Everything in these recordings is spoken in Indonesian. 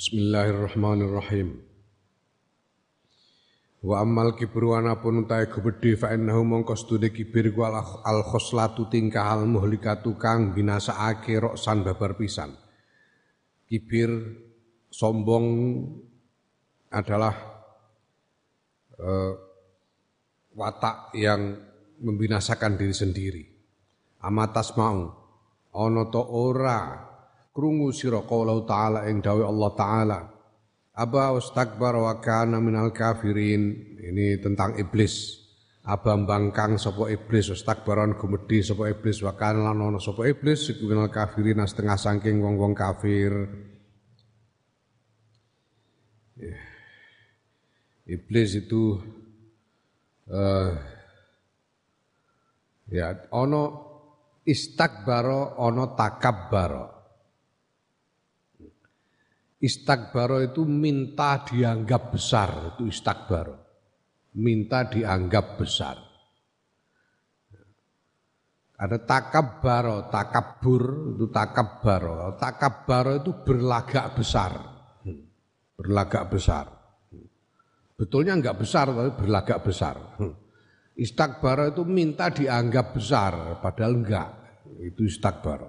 Bismillahirrahmanirrahim. Wa ammal kibru anapun utahe gubedhe fa innahu mongko stune kibir ku al khoslatu tingkah al muhlikatu kang binasaake roksan babar pisan. Kibir sombong adalah uh, watak yang membinasakan diri sendiri. Amatas mau ana to ora krungu sira qaulahu ta'ala ing dawuh Allah taala. Aba wastakbar wa kana minal kafirin. Ini tentang iblis. Aba bangkang sapa iblis wastakbaron gumedhi sapa iblis wa kana lan ana sapa iblis iku minal kafirin setengah saking wong-wong kafir. Iblis itu uh, ya ono istakbaro ono takabbaro Istakbaro itu minta dianggap besar, itu istakbaro. Minta dianggap besar. Ada takabbaro, takabur itu takabbaro. Takabbaro itu berlagak besar. Berlagak besar. Betulnya enggak besar tapi berlagak besar. Istakbaro itu minta dianggap besar padahal enggak. Itu istakbaro.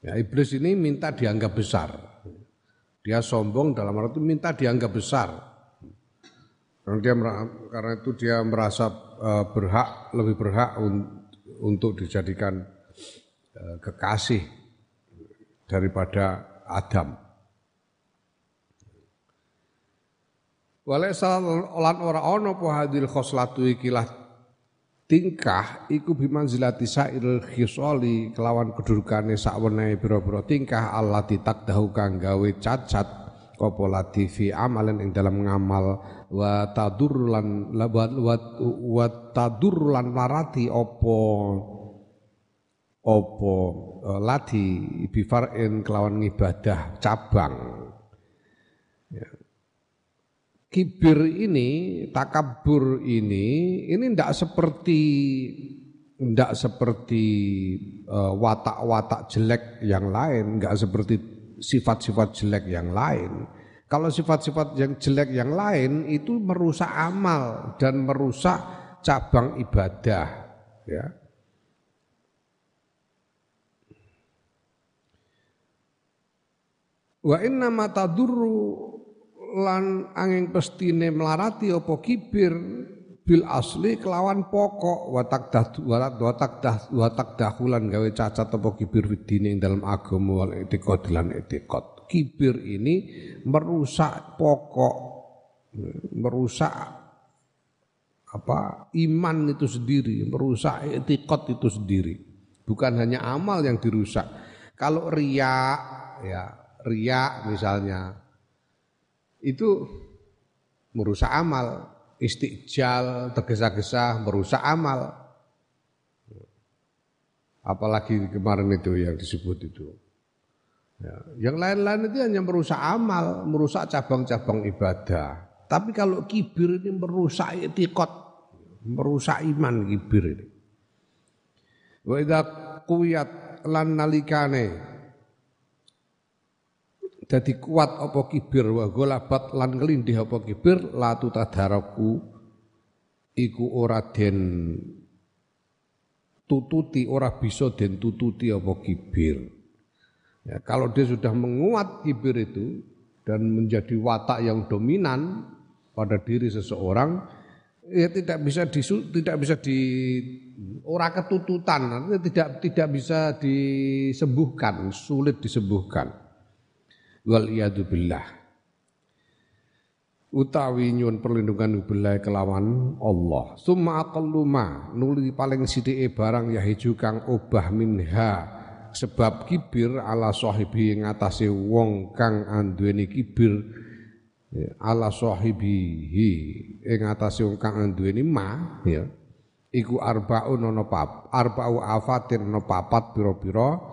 Ya, iblis ini minta dianggap besar. Dia sombong dalam arti minta dianggap besar. Karena dia karena itu dia merasa uh, berhak lebih berhak un, untuk dijadikan uh, kekasih daripada Adam. Walaysa lan ora ana apa hadil khoslatu ikilah tingkah iku bimanzilati sairil khisali kelawan kedurukane sakwenehe pira-pira tingkah Allah ditakdahu kang gawe cacat apa latifi amalan ing dalam ngamal? Wa tadur lan wa, wa tadur lan larati apa? Apa? Uh, lati bifar'in kelawan ibadah cabang kibir ini, takabur ini, ini tidak seperti tidak seperti uh, watak-watak jelek yang lain, nggak seperti sifat-sifat jelek yang lain. Kalau sifat-sifat yang jelek yang lain itu merusak amal dan merusak cabang ibadah, ya. Wa inna ma tadurru lan angin pestine melarati opo kibir bil asli kelawan pokok watak dah watak dah watak dahulan gawe cacat opo kibir vidine ing dalam agama wal etikot lan etikot kibir ini merusak pokok merusak apa iman itu sendiri merusak etikot itu sendiri. Bukan hanya amal yang dirusak. Kalau riak ya riak misalnya itu merusak amal. Istiqjal, tergesa-gesa, merusak amal. Apalagi kemarin itu yang disebut itu. Ya, yang lain-lain itu hanya merusak amal, merusak cabang-cabang ibadah. Tapi kalau kibir ini merusak etikot, merusak iman kibir ini. Wa idza qiyat lan nalikane Dadi kuat apa kibir? Wa golabat lan ngelindih apa kibir? Latu tadaraku iku ora den tututi ora bisa den tututi apa kibir. Ya, kalau dia sudah menguat kibir itu dan menjadi watak yang dominan pada diri seseorang ya tidak bisa disu, tidak bisa di ora ketututan tidak tidak bisa disembuhkan sulit disembuhkan wal iyadu billah. Utawi nyuwun perlindungan billah kelawan Allah. Summa aqallu ma nuli paling sithike barang yahiju kang obah minha sebab kibir ala sahibi ngatasé wong kang anduweni kibir ya, ala sahibihi ing atase wong kang anduweni ma ya iku arbaun ana pap arbau afatin ana papat pira-pira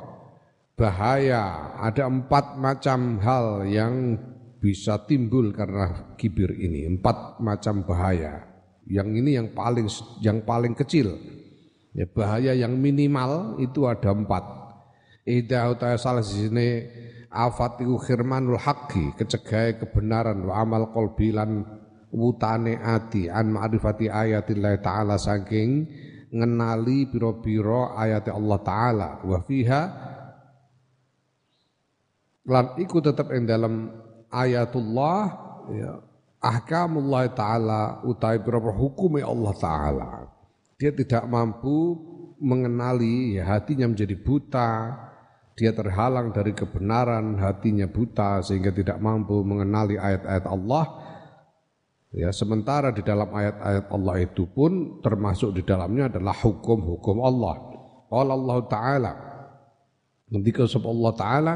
bahaya. Ada empat macam hal yang bisa timbul karena kibir ini. Empat macam bahaya. Yang ini yang paling yang paling kecil. Ya, bahaya yang minimal itu ada empat. Ida utaya salah sini afat iku khirmanul haqqi kecegahe kebenaran wa amal qalbi lan wutane ati an ma'rifati ayatillah taala saking ngenali piro-piro ayat Allah taala wa fiha lan iku tetep ing dalam ayatullah ya ahkamullah taala utawi piro hukum Allah taala. Dia tidak mampu mengenali ya hatinya menjadi buta dia terhalang dari kebenaran hatinya buta sehingga tidak mampu mengenali ayat-ayat Allah. Ya sementara di dalam ayat-ayat Allah itu pun termasuk di dalamnya adalah hukum-hukum Allah. Allah taala ketika Allah taala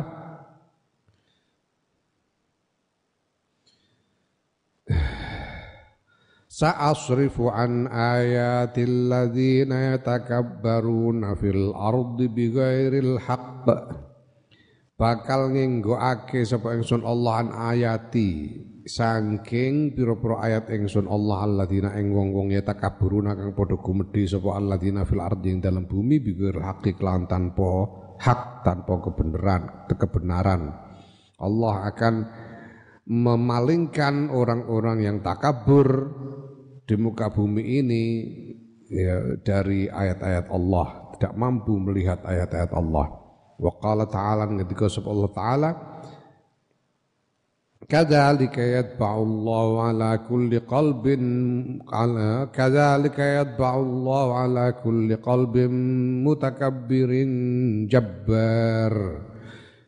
Sa'asrifu an ayatil ladzina yatakabbaruna fil ardi bighairil haqq bakal ngenggoake sapa ingsun Allah an ayati. Saking pira-pira ayat ingsun Allah alladzina ing wong-wong yatakabbaruna kang padha gumedhi sapa alladzina fil ardi ing dalam bumi bighairil haqqi lan tanpa hak tanpa kebenaran kebenaran Allah akan memalingkan orang-orang yang takabur di muka bumi ini ya, dari ayat-ayat Allah, tidak mampu melihat ayat-ayat Allah. Wa qala ta'ala ketika Allah ta'ala Kadzalika yatba'u Allah ala kulli qalbin ala kadzalika yatba'u Allah ala kulli qalbin mutakabbirin jabbar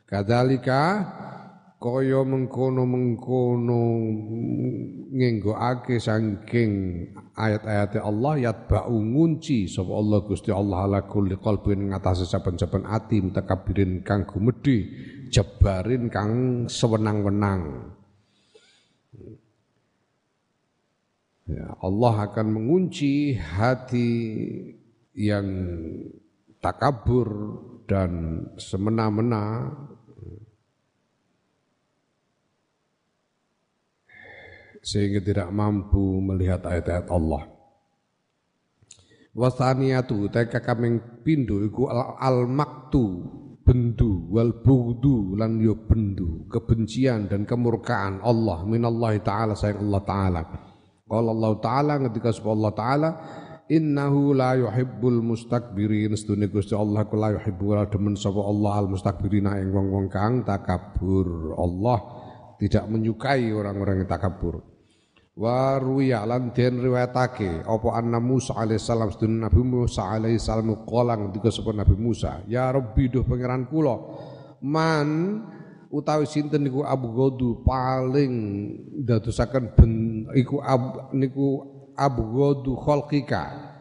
Kadzalika kaya mengkono-mengkono ngenggoake saking ayat-ayat Allah yatba'u ngunci sapa Allah Gusti Allah ala kulli qalbin ngatasi saben-saben ati mutakabbirin kang gumedhi jebarin kang sewenang-wenang. Ya, Allah akan mengunci hati yang takabur dan semena-mena sehingga tidak mampu melihat ayat-ayat Allah. Wasaniyatu teka kaming pindu iku al maktu bendu wal bughdu lan yo bendu kebencian dan kemurkaan Allah minallahi taala sayang Allah taala. Qala Allah taala ketika Allah taala innahu la yuhibbul mustakbirin sedune Gusti Allah ku la yuhibbu la demen sapa Allah al mustakbirina ing wong-wong kang takabur. Allah tidak menyukai orang-orang yang takabur wa ruya lan den riwayatake apa anna Musa alaihissalam sedun Nabi Musa alaihissalam qolang diga sapa Nabi Musa ya Rabbi duh pangeran kula man utawi sinten niku Abu Godu paling dadosaken ben iku ab, niku Abu Godu khalqika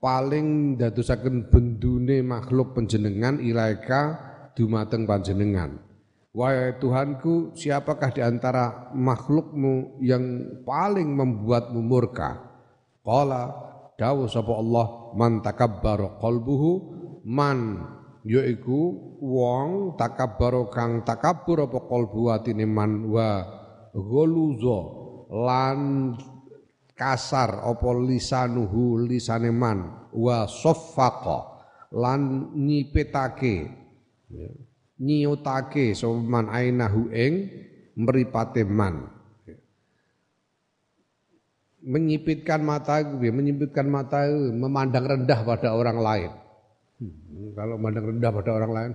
paling dadosaken bendune makhluk panjenengan ilaika dumateng panjenengan Wahai Tuhanku, siapakah di antara makhlukmu yang paling membuatmu murka? Qala dawu sapa Allah man takabbaru qalbuhu man yaiku wong takabbaru kang takabbur apa qalbu atine man wa ghuluza lan kasar apa lisanuhu lisane man wa saffaqa lan nyipetake nyiutake soman ainahu ing man. Menyipitkan mata menyipitkan mata memandang rendah pada orang lain. Hmm, kalau memandang rendah pada orang lain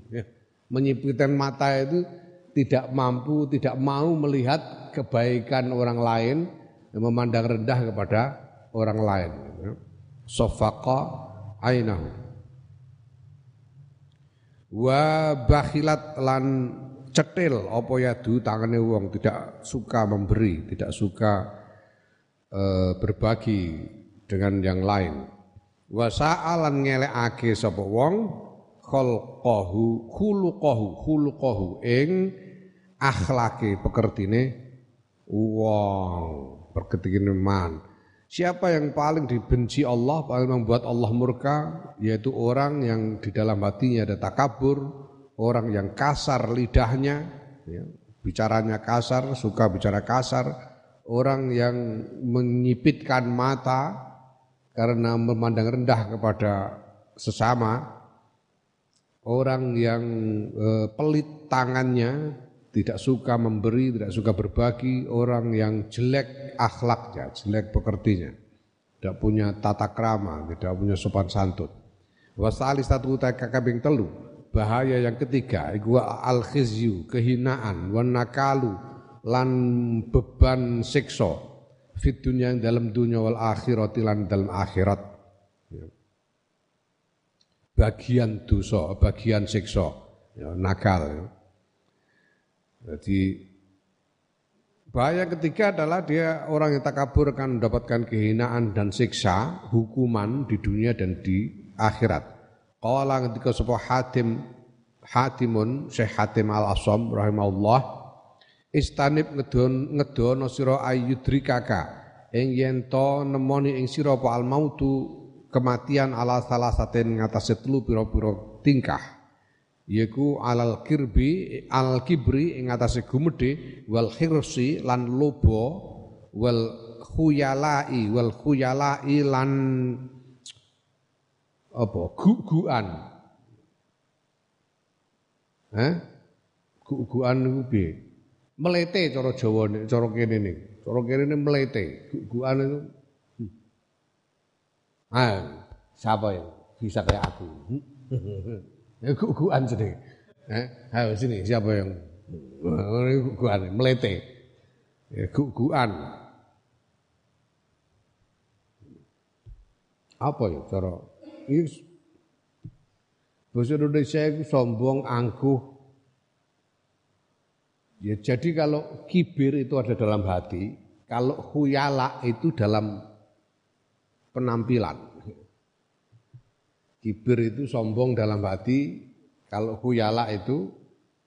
menyipitkan mata itu tidak mampu tidak mau melihat kebaikan orang lain memandang rendah kepada orang lain. Sofaqa ainahu wa bakhilat lan cetil apa du tangane wong tidak suka memberi tidak suka e, berbagi dengan yang lain. Wa sa'alan ngelekake sapa wong khalqahu khuluqahu khuluqahu ing akhlake pekertine wong. Pekertine man Siapa yang paling dibenci Allah, paling membuat Allah murka, yaitu orang yang di dalam hatinya ada takabur, orang yang kasar lidahnya, ya, bicaranya kasar, suka bicara kasar, orang yang menyipitkan mata karena memandang rendah kepada sesama, orang yang eh, pelit tangannya, tidak suka memberi, tidak suka berbagi, orang yang jelek akhlaknya, jelek pekertinya, tidak punya tata krama, tidak punya sopan santun. Wasali satu utai kakabing telu, bahaya yang ketiga, iku al khizyu, kehinaan, wanakalu, lan beban siksa, fit dunia dalam dunia wal akhirat lan dalam akhirat. Bagian dosa, bagian siksa, ya, nakal. Ya. Jadi bahaya ketiga adalah dia orang yang takabur akan mendapatkan kehinaan dan siksa, hukuman di dunia dan di akhirat. Qala ketika sebuah hatim Hatimun Syekh Hatim Al Asam rahimahullah istanib ngedon ngedono sira ayyudrikaka ing yen to nemoni ing sira apa al mautu kematian ala salah saten ngatasé telu pira-pira tingkah yaiku alal kirbi al kibri ing atase gumedhe wal khirsi lan lobo wal khuyalai wal khuyalai lan apa guguan. Eh guguan niku piye? Melete cara Jawa nek cara kene ning. Cara kene melete. Guguan itu hmm. ah siapa yang bisa kayak aku Ya guguan sini. Eh, ayo sini siapa yang guguan melete. Ya, guguan. Apa ya cara ini Bahasa Indonesia itu sombong, angkuh. Ya jadi kalau kibir itu ada dalam hati, kalau huyala itu dalam penampilan. Kibir itu sombong dalam hati, kalau huyala itu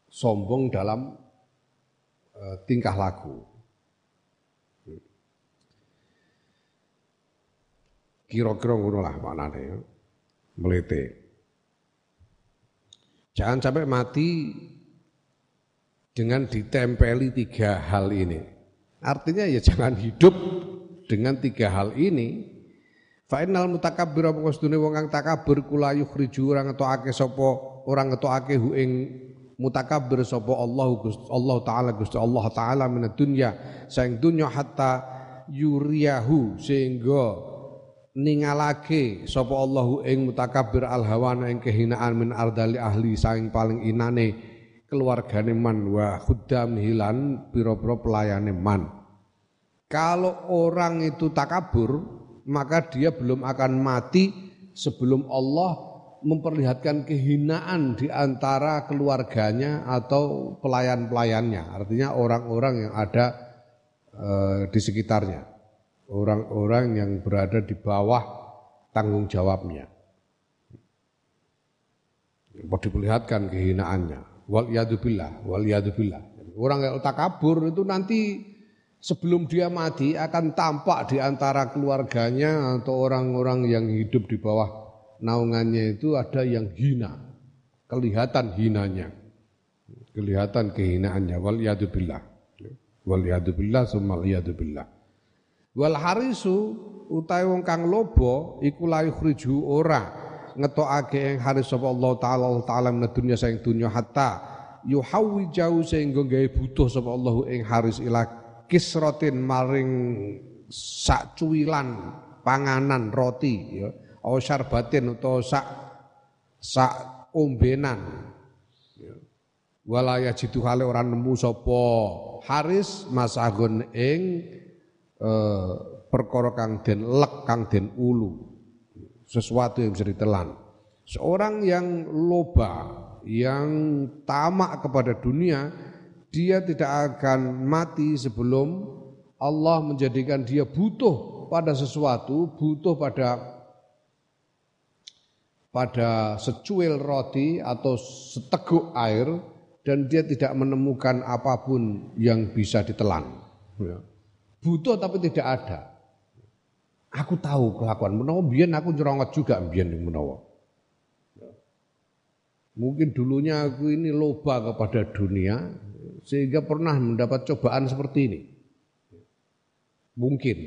sombong dalam e, tingkah laku. Kira-kira ngono lah maknane. Melete. Jangan sampai mati dengan ditempeli tiga hal ini. Artinya ya jangan hidup dengan tiga hal ini Fa innal mutakabbir apa kostune wong kang takabur kula yukhriju ora ngetokake sapa ora ngetokake hu ing mutakabbir sapa Allah Gusti Allah taala Gusti Allah taala min dunya. Saing dunya hatta yuriyahu sehingga ningalake sapa Allah ing mutakabbir al hawana ing kehinaan min ardali ahli saing paling inane keluargane man wa khuddam hilan pira-pira pelayane man. Kalau orang itu takabur maka dia belum akan mati sebelum Allah memperlihatkan kehinaan di antara keluarganya atau pelayan-pelayannya. Artinya orang-orang yang ada e, di sekitarnya. Orang-orang yang berada di bawah tanggung jawabnya. Mau diperlihatkan kehinaannya. Wal yadubillah, wal yadubillah. Orang yang takabur itu nanti sebelum dia mati akan tampak di antara keluarganya atau orang-orang yang hidup di bawah naungannya itu ada yang hina. Kelihatan hinanya. Kelihatan kehinaannya. Wal yadubillah. Wal yadubillah summal yadubillah. Wal harisu utai wong kang lobo iku la yukhriju ora ngetokake ing haris sapa Allah taala Allah taala min dunya saing dunya hatta yuhawi jauh sehingga gawe butuh sapa Allah ing haris ilak kisrotin maring sak cuwilan panganan roti ya au syarbatin utawa sak sak ombenan ya. walaya jitu hale ora nemu sapa haris masagun ing eh, perkara kang den lek kang den ulu sesuatu yang bisa ditelan seorang yang loba yang tamak kepada dunia dia tidak akan mati sebelum Allah menjadikan dia butuh pada sesuatu, butuh pada pada secuil roti atau seteguk air dan dia tidak menemukan apa pun yang bisa ditelan. Ya. Butuh tapi tidak ada. Aku tahu kelakuan menawa biyen aku nyerongot juga biyen menawa. Ya. Mungkin dulunya aku ini loba kepada dunia, sehingga pernah mendapat cobaan seperti ini. Mungkin,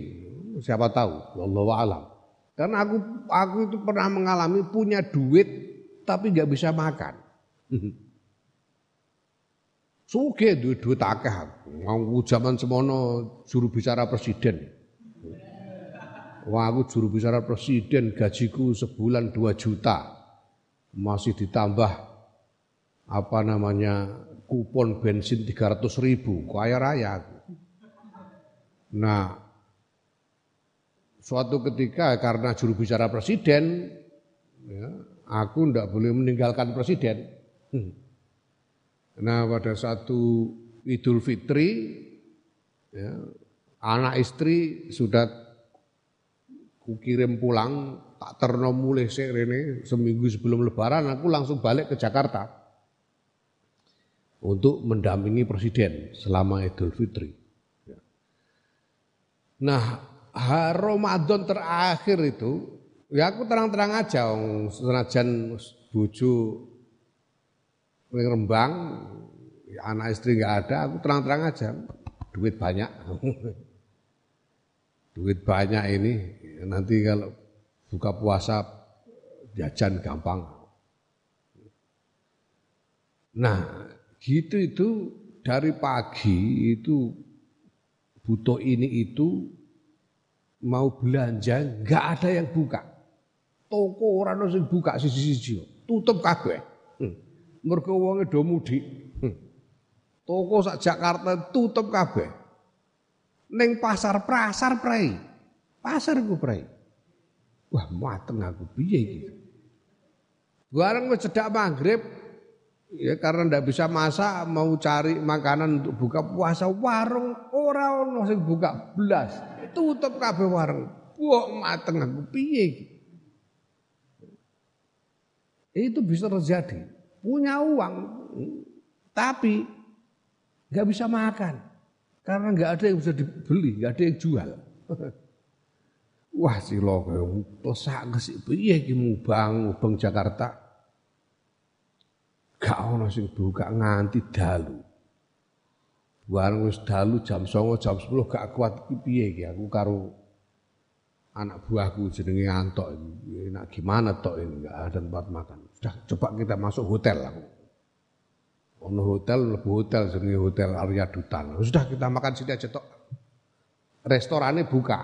siapa tahu, wallahu alam. Karena aku aku itu pernah mengalami punya duit tapi nggak bisa makan. Suge duit duit akeh Mau zaman semono juru bicara presiden. Wah aku juru bicara presiden gajiku sebulan 2 juta. Masih ditambah apa namanya kupon bensin 300 ribu. Kaya raya aku. Nah, suatu ketika karena juru bicara presiden, ya, aku ndak boleh meninggalkan presiden. Hmm. Nah pada satu Idul Fitri, ya, anak istri sudah kukirim pulang, tak terno mulai rene seminggu sebelum Lebaran, aku langsung balik ke Jakarta untuk mendampingi presiden selama Idul Fitri. Ya. Nah, Ramadan terakhir itu Ya aku terang-terang aja wong senajan bojo Rembang ya anak istri nggak ada, aku terang-terang aja duit banyak. duit banyak ini nanti kalau buka puasa jajan gampang. Nah, gitu itu dari pagi itu butuh ini itu mau belanja nggak ada yang buka toko ora ono sing buka siji-siji, tutup kabeh. Hmm. Mergo wonge do mudik. Hmm. Toko sak Jakarta tutup kabeh. Ning pasar pasar prei. Pasar ku prei. Wah, mateng aku piye iki. Bareng wis cedak maghrib ya karena ndak bisa masak mau cari makanan untuk buka puasa warung ora ono sing buka belas tutup kabeh warung wah mateng aku piye itu bisa terjadi. Punya uang, tapi nggak bisa makan karena nggak ada yang bisa dibeli, nggak ada yang jual. Wah si lo lesak ke si piye ki mubang mubang Jakarta. Gak ono sing buka nganti dalu. Bareng wis dalu jam 09.00 jam 10 gak kuat ki piye ki aku karo anak buahku jenenge Antok ini enak gimana tok ini? Enggak ada tempat makan. Sudah coba kita masuk hotel aku. Ono hotel lebih hotel jenenge hotel Arya Dutan. Sudah kita makan sini aja tok. Restorannya buka.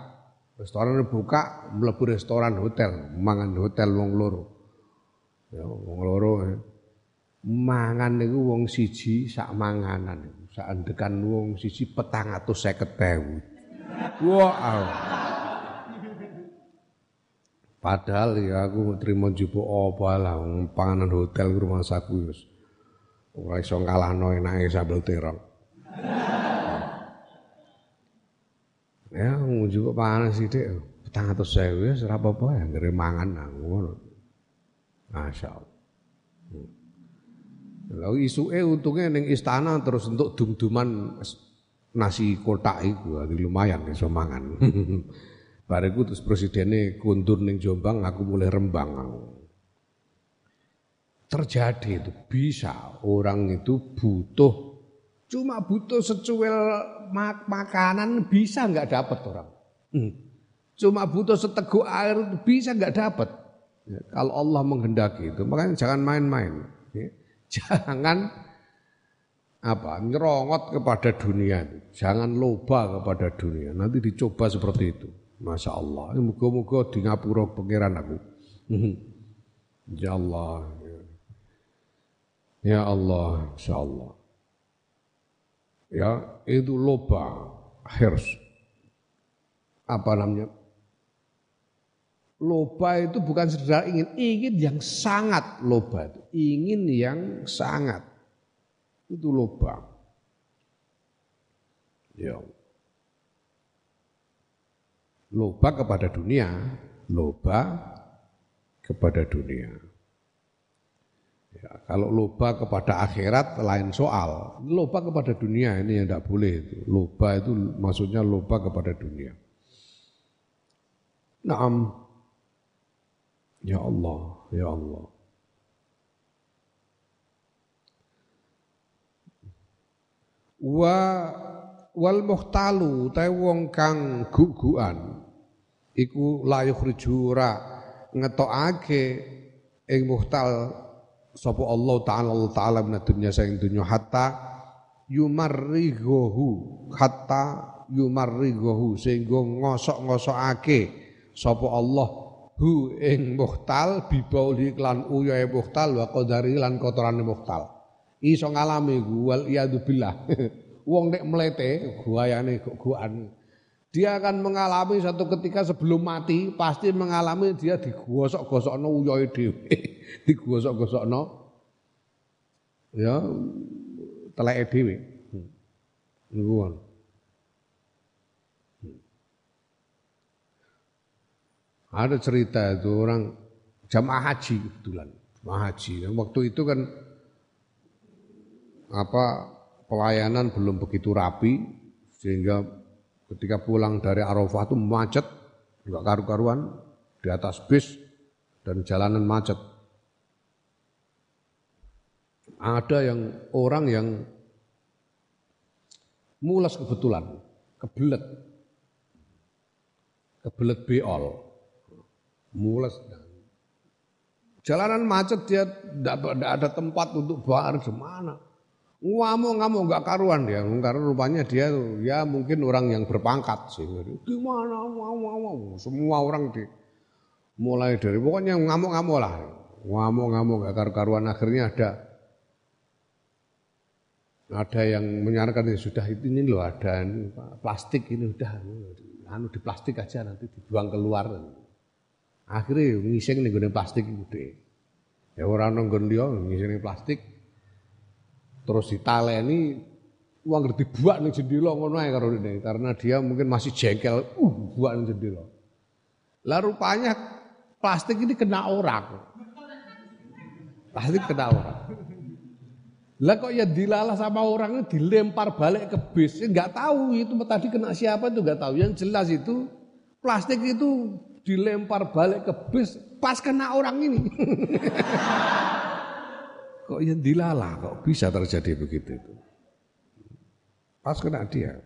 Restorannya buka mlebu restoran hotel. Mangan hotel wong loro. Ya wong loro ya. Mangan niku wong siji sak manganan sak andekan wong siji petang atau seket ewu wow Padahal ya aku terima jupuk apa lah panganan hotel rumah saku wis ora iso ngalahno enake sambel terong. ya njupuk panganan sithik petang atus sewu ya ora apa-apa ya ngere mangan ngono. Masyaallah. Lalu isuke untungnya ning istana terus untuk dum-duman nasi kotak iku lumayan iso mangan. Bariku terus presidennya kundur ning Jombang, aku mulai rembang. Terjadi itu bisa orang itu butuh cuma butuh secuil mak makanan bisa nggak dapat orang. Hmm. Cuma butuh seteguk air bisa nggak dapat. Ya, kalau Allah menghendaki itu, makanya jangan main-main. Ya. Jangan apa nyerongot kepada dunia Jangan loba kepada dunia. Nanti dicoba seperti itu. Masya Allah. Muga-muga di ngapura pengiran aku. ya Allah. Ya Allah, Insya Allah. Ya, itu loba, hirs. Apa namanya? Loba itu bukan sekedar ingin, ingin yang sangat loba. Ingin yang sangat. Itu loba. Ya loba kepada dunia, loba kepada dunia. Ya, kalau loba kepada akhirat lain soal. Loba kepada dunia ini yang tidak boleh. Itu. Loba itu maksudnya loba kepada dunia. Naam. Ya Allah, ya Allah. Wa wal muhtalu ta wong kang guguan iku la yukhriju ra ngetokake ing muhtal sapa Allah taala Allah taala min dunya saing dunya hatta yumarrighuhu hatta yumarrighuhu sehingga ngosok-ngosokake sapa Allah hu ing muhtal bibauli klan uyae muhtal wa qadari lan kotorane muhtal iso ngalami wal iyadu billah wong nek mlete guayane guaan dia akan mengalami satu ketika sebelum mati pasti mengalami dia digosok-gosokno uyoe dhewe. digosok-gosokno ya teleke dhewe. Hmm. Niku Ada cerita itu orang jamaah haji kebetulan, jamaah haji. Dan waktu itu kan apa pelayanan belum begitu rapi sehingga Ketika pulang dari Arafah itu macet, juga karu-karuan di atas bis dan jalanan macet. Ada yang orang yang mulas kebetulan, kebelet, kebelet beol, mulas. Jalanan macet dia tidak ada tempat untuk bar semana ngamuk-ngamuk nggak karuan dia. Karena rupanya dia ya mungkin orang yang berpangkat sih. Gimana? Mau semua orang di mulai dari pokoknya ngamuk-ngamuk lah. Ngamuk-ngamuk nggak karu-karuan. Akhirnya ada ada yang menyarankan ya sudah ini loh ada plastik ini udah anu di plastik aja nanti dibuang keluar akhirnya ngising nih gue plastik deh ya orang nonggon dia ngising plastik. Terus ditaleni uang ngerti buat nih jendela ngono ae karo ini karena dia mungkin masih jengkel uh nih jendela. Lah rupanya plastik ini kena orang plastik kena orang lah kok ya dilalah sama orangnya dilempar balik ke bis nggak tahu itu tadi kena siapa itu nggak tahu. Yang jelas itu plastik itu dilempar balik ke bis pas kena orang ini Kok yang dilala kok bisa terjadi begitu itu. Pas kena dia.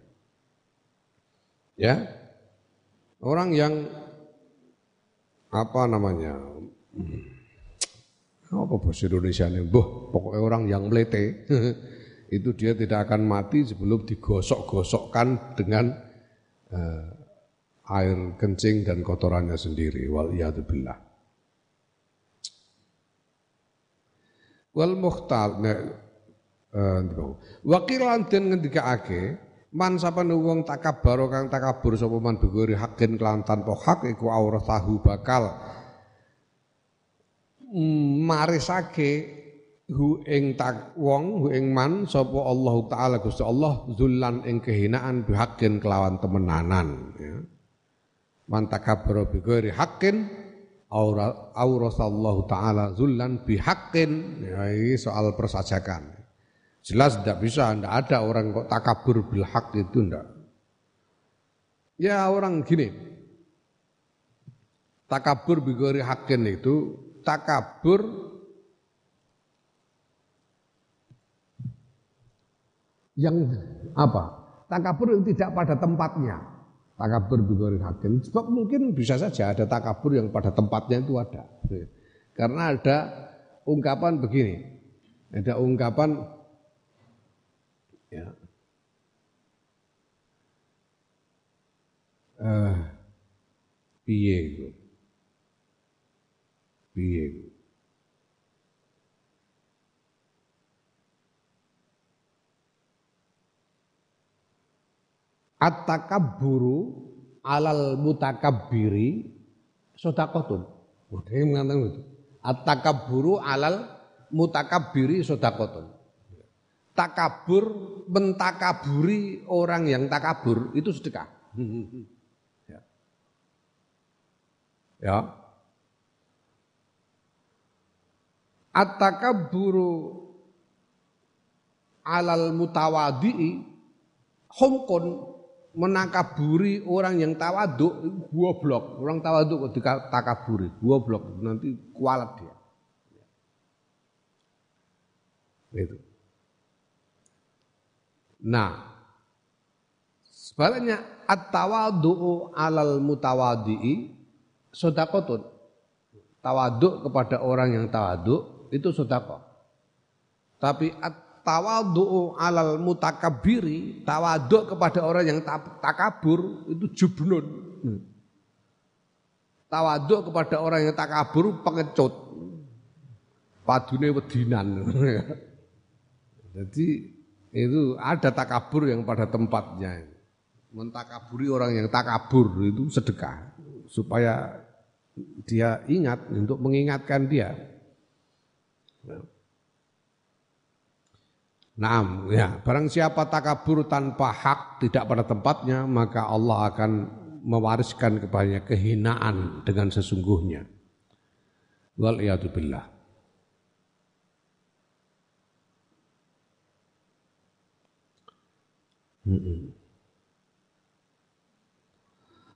Ya. Orang yang apa namanya? Hmm, apa bahasa Indonesia ini? Boh, pokoknya orang yang melete itu dia tidak akan mati sebelum digosok-gosokkan dengan uh, air kencing dan kotorannya sendiri. Wal billah. wal muhtal nek uh, wakilan den ngendikaake man sapa wong takabbar kang takabur sapa man bigori hakin kelan tanpa hak iku tahu bakal marisake hu ing tak wong hu ing man sapa Allah taala Gusti Allah zullan ing kehinaan bihakin kelawan temenanan ya man takabbara bigori hakin aurasallahu taala zullan bihaqqin ya ini soal persajakan. Jelas tidak bisa tidak ada orang kok takabur bil haq itu tidak ya orang gini. Takabur bigori hakin itu takabur yang apa? Takabur yang tidak pada tempatnya takabur bigori hakim. Sebab mungkin bisa saja ada takabur yang pada tempatnya itu ada. Karena ada ungkapan begini. Ada ungkapan ya. Uh, piye? Piye? At-takabburu alal mutakabbiri sedekahun. Oh, mengatakan itu. At-takabburu alal mutakabbiri sedekahun. Takabur mentakaburi orang yang takabur itu sedekah. ya. ya. At-takabburu alal mutawadi'i homkon menakaburi orang yang tawaduk blok. Orang tawaduk kok ditakaburi blok. Nanti kualat dia. Itu. Nah sebaliknya at-tawadhu alal mutawadi'i sedekatun tawaduk kepada orang yang tawaduk itu sedekah. Tapi tawadhu alal mutakabiri, tawadhu kepada orang yang takabur itu jubnun. Tawadhu kepada orang yang takabur pengecut. Padune wedinan. Jadi itu ada takabur yang pada tempatnya. Mentakaburi orang yang takabur itu sedekah supaya dia ingat untuk mengingatkan dia. Ya, barang siapa takabur tanpa hak tidak pada tempatnya, maka Allah akan mewariskan kepadanya kehinaan dengan sesungguhnya. Wal billah.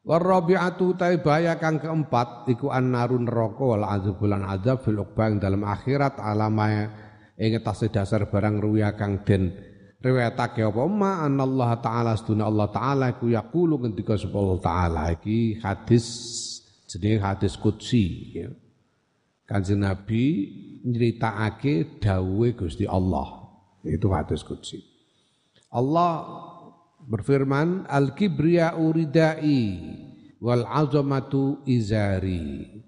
Warabi'atu tai bahaya kang keempat iku annarun neraka wal azabulan azab fil uqbang dalam akhirat alama ing atase dasar barang ruya kang den riwayatake apa? Ma anallahu taala seduna Allah taala iku yaqulu ngendika sapa taala. Iki hadis jenenge hadis qudsi ya. Kanjeng Nabi nyritakake dawuhe Gusti Allah. Itu hadis qudsi. Allah berfirman al kibriya uridai wal azamatu izari.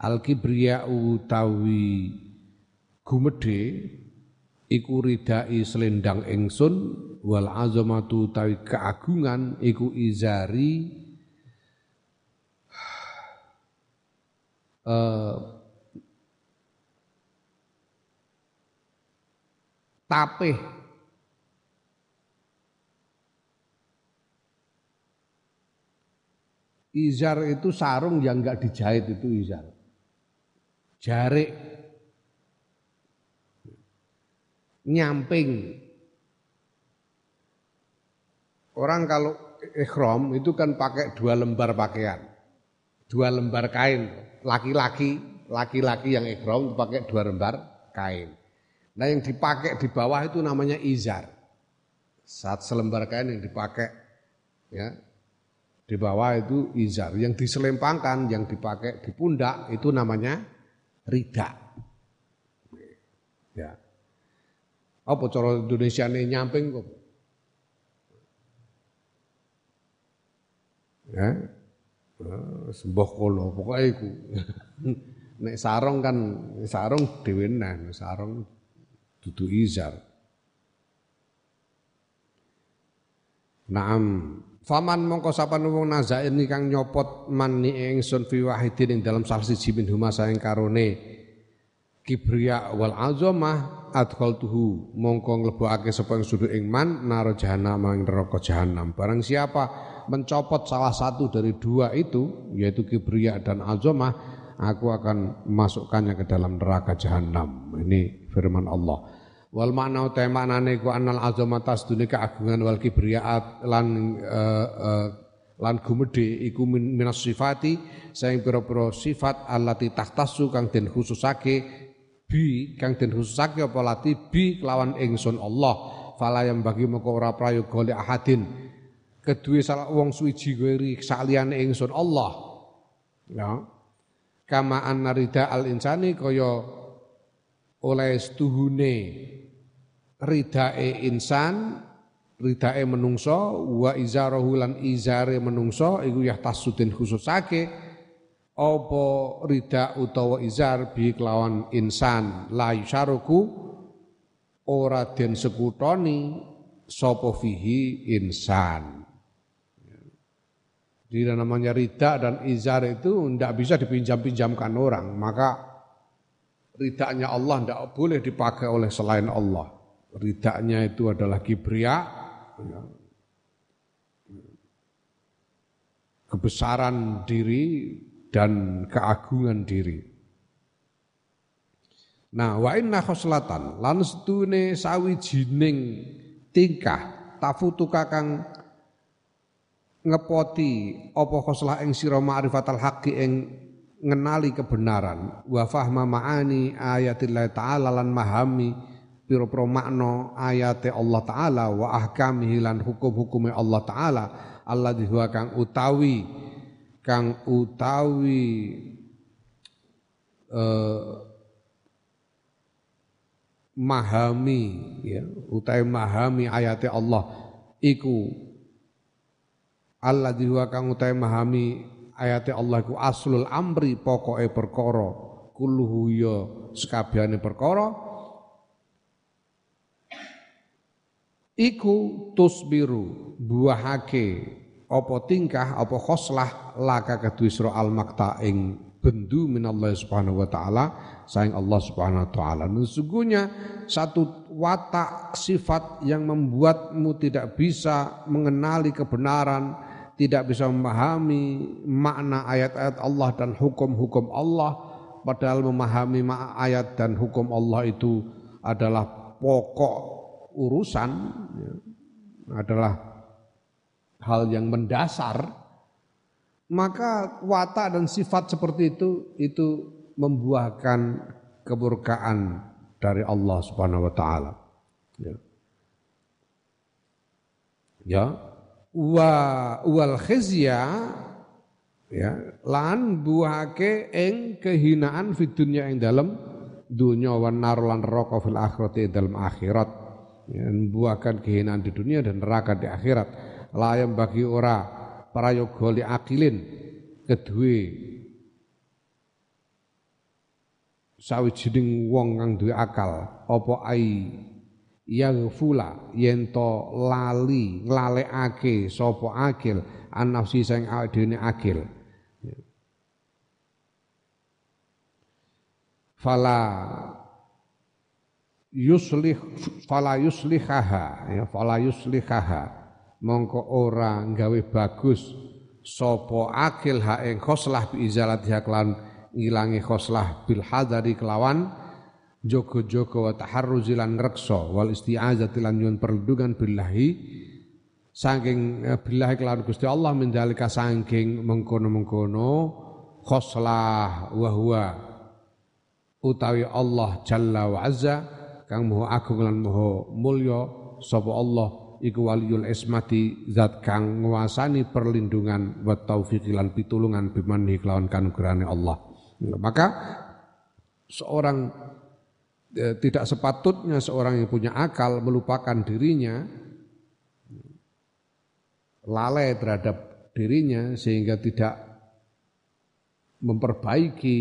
Al kibriya utawi gumedhe iku ridai selendang ingsun wal azamatu utawi keagungan iku izari uh, tapeh Izar itu sarung yang enggak dijahit itu izar. Jarik. Nyamping. Orang kalau ikhram itu kan pakai dua lembar pakaian. Dua lembar kain. Laki-laki, laki-laki yang ikhram pakai dua lembar kain. Nah yang dipakai di bawah itu namanya izar. Saat selembar kain yang dipakai ya di bawah itu izar. Yang diselempangkan, yang dipakai di pundak itu namanya rida. Ya. Apa cara Indonesia ini nyamping kok? Ya. Eh, Sembah kolo pokoknya iku. Nek sarung kan sarung dhewe sarung dudu izar. Naam Faman mongko sapan wong nazain kang nyopot man ni ingsun fi wahidin ing dalam salah siji min huma karone kibriya wal azamah adkhaltuhu. Mongko nglebokake sapa ingsun ing man naro jahanam ing neraka jahanam barang siapa mencopot salah satu dari dua itu yaitu kibriya dan azamah aku akan masukkannya ke dalam neraka jahanam ini firman Allah. Wal makna uta maknane anal azamata sedune keagungan wal kibriyaat lan uh, uh, lan gumedhe iku min, minas sifati saing pira-pira sifat allati tahtasu kang den khususake bi kang den khususake apa lati? Bi kelawan ingsun Allah. Fala yang bagi moko ora prayoga li ahadin. Kedue salah wong suwiji kuwi saliyane ingsun Allah. Ya. Kama annarida al insani kaya oleh stuhune ridae insan ridae menungso wa izarahu lan izare menungso iku tasudin khususake apa rida utawa izar bi kelawan insan? La yusharuku. Ora den sekutoni sapa fihi insan. Jadi namanya rida dan izar itu tidak bisa dipinjam-pinjamkan orang. Maka ridaknya Allah tidak boleh dipakai oleh selain Allah. Ridaknya itu adalah kibria, kebesaran diri dan keagungan diri. Nah, wa inna khoslatan lan setune sawijining tingkah tafutuka kang ngepoti apa khoslah ing sira ma'rifatal haqqi ing ngenali kebenaran wa fahma ma'ani ayatillah ta'ala lan mahami piro-piro makna ayate Allah taala wa ahkamihi lan hukum-hukume Allah taala Allah huwa kang utawi kang utawi uh, mahami ya utai mahami ayat Allah iku Allah huwa kang utai mahami ayat Allah iku aslul amri pokoke perkara kulluhu ya sekabehane perkara. Iku tusbiru buahake apa tingkah apa khoslah laka kedue sira al makta ing bendu minallah subhanahu wa ta'ala sayang Allah subhanahu wa ta'ala. Sesungguhnya satu watak sifat yang membuatmu tidak bisa mengenali kebenaran tidak bisa memahami makna ayat-ayat Allah dan hukum-hukum Allah padahal memahami ayat dan hukum Allah itu adalah pokok urusan ya, adalah hal yang mendasar maka watak dan sifat seperti itu itu membuahkan keburkaan dari Allah Subhanahu wa taala. Ya. Ya. Wa wal khizya ya lan buahake ing kehinaan fi dunya ing dalam dunya wan nar lan neraka fil akhirati dalam akhirat ya, buahkan kehinaan di dunia dan neraka di akhirat layam bagi ora prayoga li akilin kedue sawijining wong kang duwe akal apa ai? Yaghfula yen to lali nglalekake sapa akil an nafsi sing dene akil. Fala yuslih fala yuslihaha ya fala yuslihaha mongko ora nggawe bagus sapa akil ha ing khoslah bi izalatiha kelan ngilangi khoslah bil hadari kelawan jogo-jogo wa taharruzi lan ngreksa wal isti'azati lan perlindungan billahi. Saking eh, billahi kelawan Gusti Allah mendalika saking mengkono-mengkono khoslah wa huwa utawi Allah jalla wa azza kang moho agung lan moho mulya sapa Allah iku waliyul ismati zat kang nguasani perlindungan wa taufiq lan pitulungan bimanhi kelawan kanugrahane Allah. Maka seorang e, tidak sepatutnya seorang yang punya akal melupakan dirinya lalai terhadap dirinya sehingga tidak memperbaiki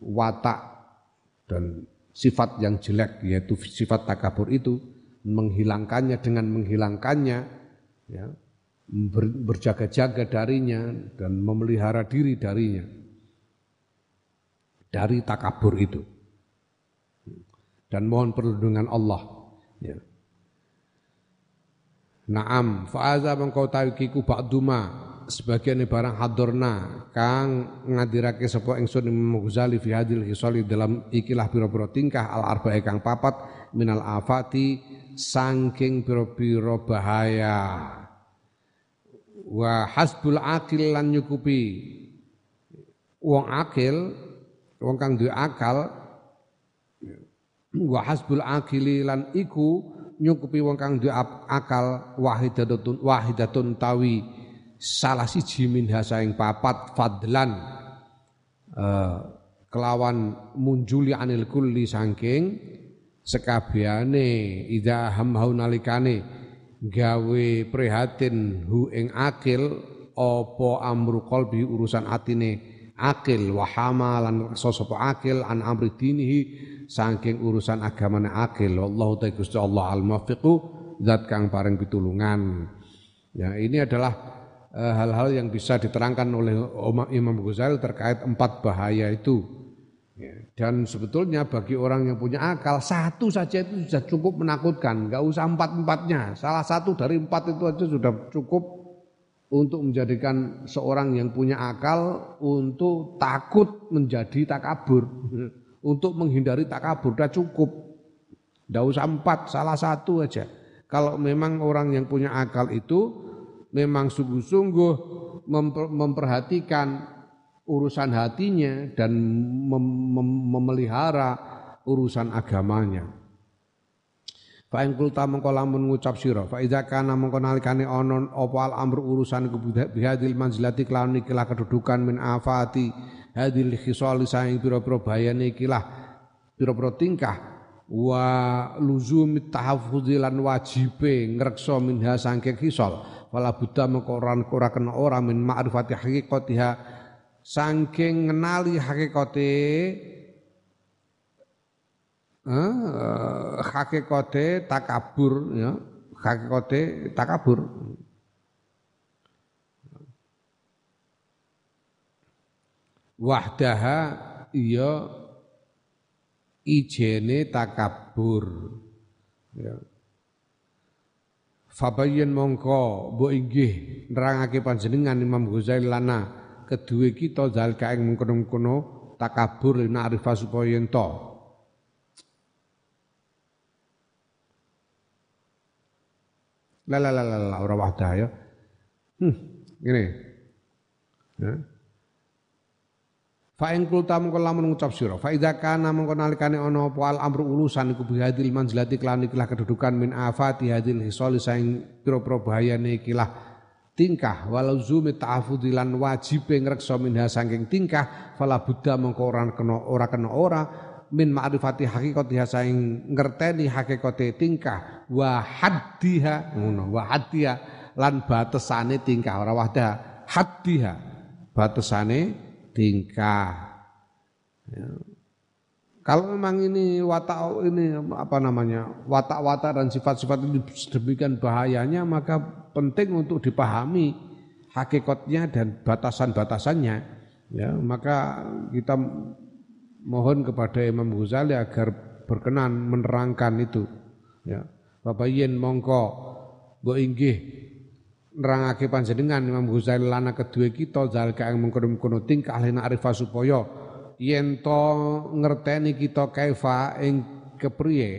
watak dan sifat yang jelek yaitu sifat takabur itu menghilangkannya dengan menghilangkannya ya, ber, berjaga-jaga darinya dan memelihara diri darinya dari takabur itu dan mohon perlindungan Allah ya. Naam fa'aza mengkau tawikiku ba'duma sebagian barang hadorna kang ngadirake sapa ingsun Imam Ghazali fi hadil hisali dalam ikilah pira-pira tingkah al arba'i kang papat minal afati sangking piro-piro bahaya. Wa hasbul akil lan nyukupi. Wong akil wong kang duwe akal wa hasbul akili lan iku nyukupi wong kang duwe akal wahidatun wahidatun tawi. Salah siji min hasaing papat fadlan. Uh, kelawan munjuli anil kulli saking sekabiane ida hamhau nalikane gawe prihatin hu ing akil opo amru qalbi urusan atine akil wahama lan sosapa akil an amri dinihi saking urusan agamane akil. Wallahu ta'ala Gusti Allah al muwaffiqu zat kang paring pitulungan. Ya ini adalah eh, hal-hal uh, yang bisa diterangkan oleh Imam Ghazali terkait empat bahaya itu dan sebetulnya bagi orang yang punya akal satu saja itu sudah cukup menakutkan, nggak usah empat empatnya. Salah satu dari empat itu aja sudah cukup untuk menjadikan seorang yang punya akal untuk takut menjadi takabur, untuk menghindari takabur sudah cukup. Nggak usah empat, salah satu aja. Kalau memang orang yang punya akal itu memang sungguh-sungguh memperhatikan urusan hatinya dan mem mem memelihara urusan agamanya. Fa in kulta mengko lamun ngucap sira fa idza kana mengko nalikane ana apa al amru urusan bihadil manzilati kelawan ikilah kedudukan min afati hadil khisal saing pira-pira bayane ikilah pira-pira tingkah wa luzumi tahaffudzi lan wajibe ngreksa minha sangke kisol wala buddha mengko ora kena ora min ma'rifati haqiqatiha saking ngenali hakikate eh, hakikate takabur ya. Hakikate takabur. Wahdaha iya ijene takabur. Ya. Fabayen mongko mbok inggih nerangake panjenengan Imam Ghazali lana kedue kita zal kaeng mengkono-mengkono takabur lina arifa supaya ento la la la la ora wahdah ya. Hmm ngene. Ya. Fa in kulta mengko lamun ngucap sira fa idza kana mengko nalikane ana apa al amru ulusan iku bihadil manzilati kelan ikilah kedudukan min afati hadil hisali saing pira-pira bahayane ikilah tingkah walau zumi ta'afudilan wajib ngreksa minha saking tingkah fala buddha mengko ora kena ora kena ora min ma'rifati hakikatiha saing ngerteni hakikate tingkah wa haddiha ngono wa lan batesane tingkah ora wahda haddiha batesane tingkah. Ya. Kalau memang ini watak ini apa namanya watak-watak dan sifat-sifat ini sedemikian bahayanya maka penting untuk dipahami hakikatnya dan batasan-batasannya. Ya, maka kita mohon kepada Imam Ghazali agar berkenan menerangkan itu. Ya. Bapak Yen mongko mbok inggih nerangake panjenengan Imam Ghazali lana kedua kita zal kaeng mengkono-mengkono tingkah lena arifa supaya yen to ngerteni kita kaifa ing kepriye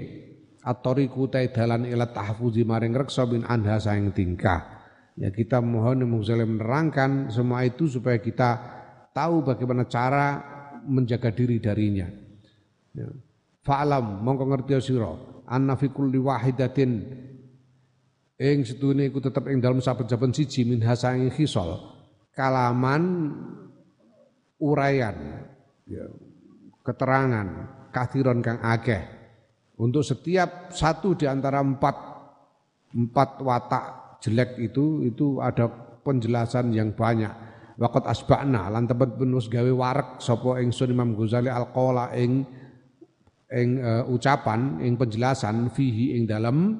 atoriku ta dalan ila tahfuzi maring reksa bin anha saing tingkah. Ya kita mohon Imam Ghazali menerangkan semua itu supaya kita tahu bagaimana cara menjaga diri darinya. Ya. Fa'lam mongko ngerti sira anna fi kulli wahidatin ing sedune iku tetep ing dalam saben-saben siji min hasangi khisal kalaman urayan ya, keterangan kathiron kang akeh untuk setiap satu di antara empat empat watak jelek itu itu ada penjelasan yang banyak. Waqat asba'na lan tempat penus gawe warek sapa ingsun Imam Ghazali alqala ing ing uh, ucapan ing penjelasan fihi ing dalam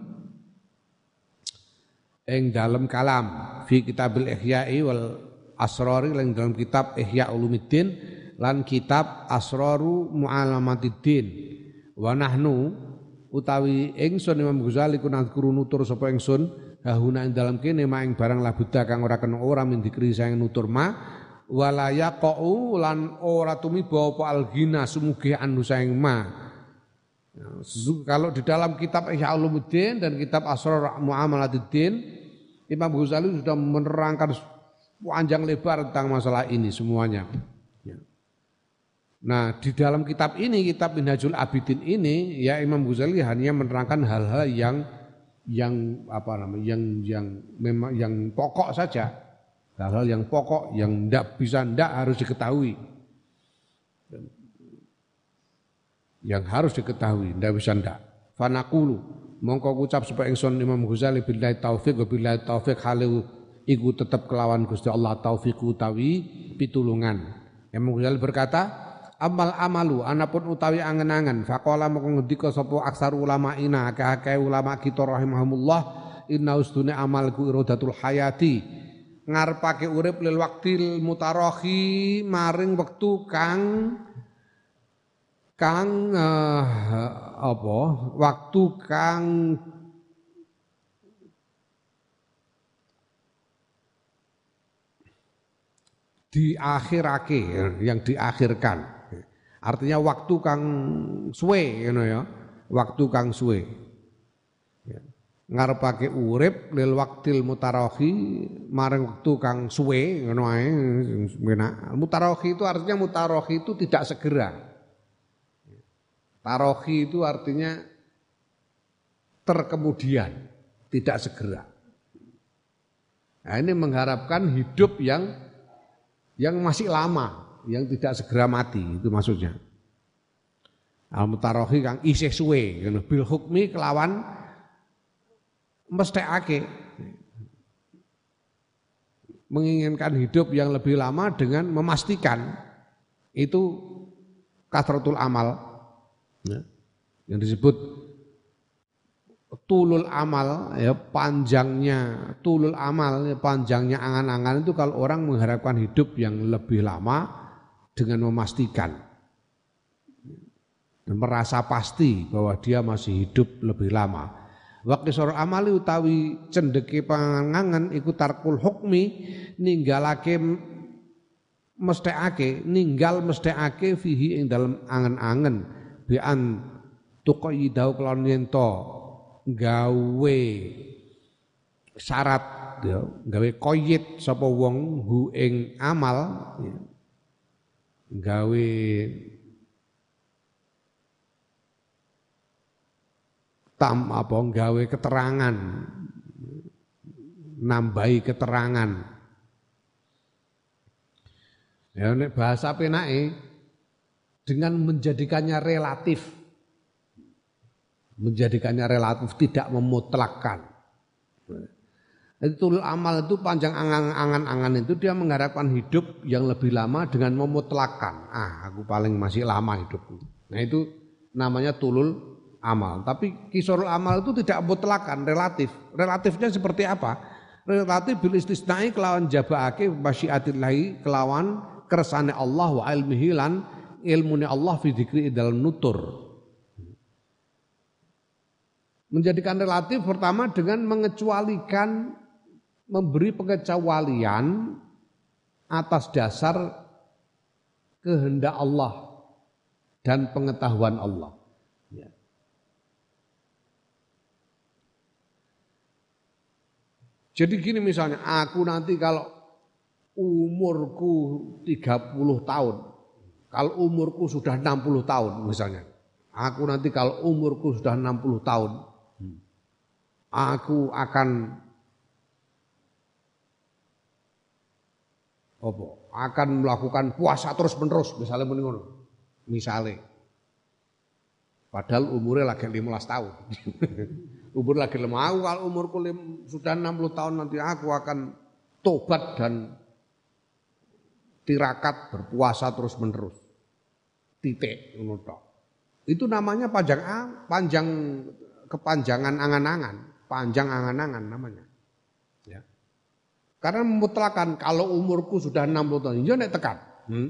ing dalam kalam. Fi kitabil ihya'i wal asrari lan dalam kitab ihya ulumuddin lan kitab asraru mu'alamatiddin wa nahnu utawi ingsun Imam Ghazali ku nadkuru nutur sapa ingsun hahuna ing dalam kene ing barang labuda kang ora kena ora min dikri sayang nutur ma wala yaqau lan ora tumiba apa algina sumugih anu sayang ma kalau di dalam kitab Ihya Ulumuddin dan kitab Asrar Muamalatuddin Imam Ghazali sudah menerangkan panjang lebar tentang masalah ini semuanya. Nah di dalam kitab ini, kitab Minhajul Abidin ini, ya Imam Ghazali hanya menerangkan hal-hal yang yang apa namanya, yang yang memang yang pokok saja, hal-hal yang pokok yang tidak bisa tidak harus diketahui, yang harus diketahui, tidak bisa tidak. Fanakulu mongko ngucap supaya ingsun Imam Ghazali billahi taufik billahi taufik halu iku tetap kelawan Gusti Allah taufik utawi pitulungan. Imam Ghazali berkata, amal amalu anapun utawi angen-angen. Faqala mongko ngendika sapa aksar ulama ina akeh ulama kita rahimahumullah inna ustune amalku iradatul hayati. Ngarepake urip lil waktil mutarohi maring wektu kang kang uh, apa? Waktu kang diakhirake yang diakhirkan artinya waktu kang suwe you know ya. Waktu kang suwe. Ya. ngarepake urip lil waktil mutarohi maring waktu kang suwe ngono ae mutarohi itu artinya mutarohi itu tidak segera. Tarohi itu artinya terkemudian, tidak segera. Nah, ini mengharapkan hidup yang yang masih lama, yang tidak segera mati, itu maksudnya. Al mutarohi kang isih suwe bil hukmi kelawan mesthekake. Menginginkan hidup yang lebih lama dengan memastikan itu kasratul amal. Ya, yang disebut tulul amal ya panjangnya tulul amal ya, panjangnya angan-angan itu kalau orang mengharapkan hidup yang lebih lama dengan memastikan. Dan merasa pasti bahwa dia masih hidup lebih lama. Waktu soro amali utawi cendeki pangangan iku tarkul hukmi ninggalake mesthekake ninggal mesthekake fihi ing dalam angen-angen. Bian tuqayyidau kelon yen gawe syarat ya gawe koyit sapa wong hu ing amal ya. Gawe tam apa gawe keterangan nambahi keterangan. Ya nek bahasa penake dengan menjadikannya relatif menjadikannya relatif tidak memutlakkan itu amal itu panjang angan-angan itu dia mengharapkan hidup yang lebih lama dengan memutlakkan ah aku paling masih lama hidupku nah itu namanya tulul amal. Tapi kisorul amal itu tidak mutlakan, relatif. Relatifnya seperti apa? Relatif bil istisnai kelawan jabaake masyiatillahi kelawan kersane Allah wa ilmihi lan ilmune Allah fi dzikri dalam nutur. Menjadikan relatif pertama dengan mengecualikan memberi pengecualian atas dasar kehendak Allah dan pengetahuan Allah. Jadi gini misalnya, aku nanti kalau umurku 30 tahun, kalau umurku sudah 60 tahun misalnya, aku nanti kalau umurku sudah 60 tahun, aku akan apa? Akan melakukan puasa terus menerus, misalnya menurut misalnya. Padahal umurnya lagi 15 tahun. umur lagi lemah. Aku kalau umurku sudah 60 tahun nanti aku akan tobat dan tirakat berpuasa terus menerus. Titik Itu namanya panjang panjang kepanjangan angan-angan, panjang angan-angan namanya. Karena memutlakan kalau umurku sudah 60 tahun, ya nek tekan. Hmm?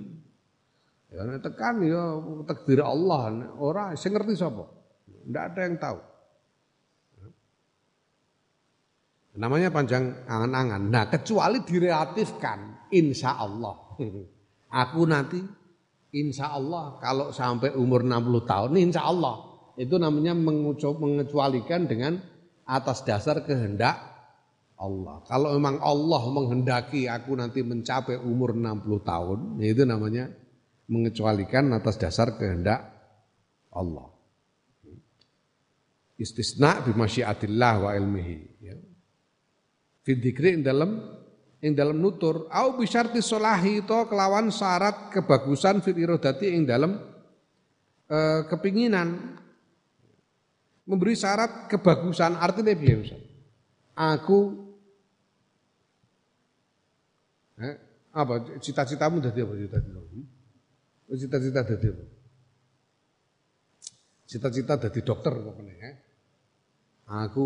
Ya nek tekan ya takdir Allah, orang saya ngerti sapa. Tidak ada yang tahu. Namanya panjang angan-angan. Nah kecuali direlatifkan, insya Allah. Aku nanti insya Allah kalau sampai umur 60 tahun, insya Allah. Itu namanya mengecualikan dengan atas dasar kehendak Allah. Kalau memang Allah menghendaki aku nanti mencapai umur 60 tahun, itu namanya mengecualikan atas dasar kehendak Allah. Istisna bimasyiatillah wa ilmihi. Ya fidzikri ing dalam ing dalam nutur au bisyarti solahi itu kelawan syarat kebagusan fil irodati ing dalam e, kepinginan memberi syarat kebagusan artinya biasa aku eh, apa cita-citamu dari apa cita-citamu hmm? cita-cita dari apa cita-cita dari dokter pokoknya ya. aku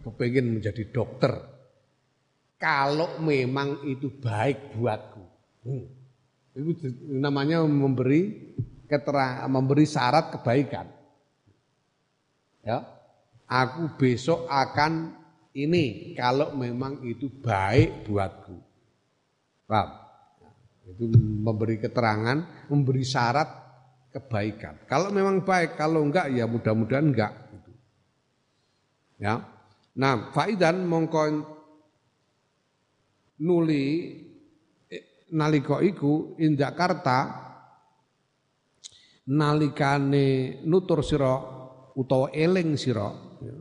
kepengen menjadi dokter kalau memang itu baik buatku. Hmm. Itu namanya memberi keterangan, memberi syarat kebaikan. Ya, aku besok akan ini kalau memang itu baik buatku. Paham? Itu memberi keterangan, memberi syarat kebaikan. Kalau memang baik, kalau enggak ya mudah-mudahan enggak. Ya. Nah, faidan mongko nuli eh, nalika iku Indakarta nalikane nutur sira utawa eling sira ya.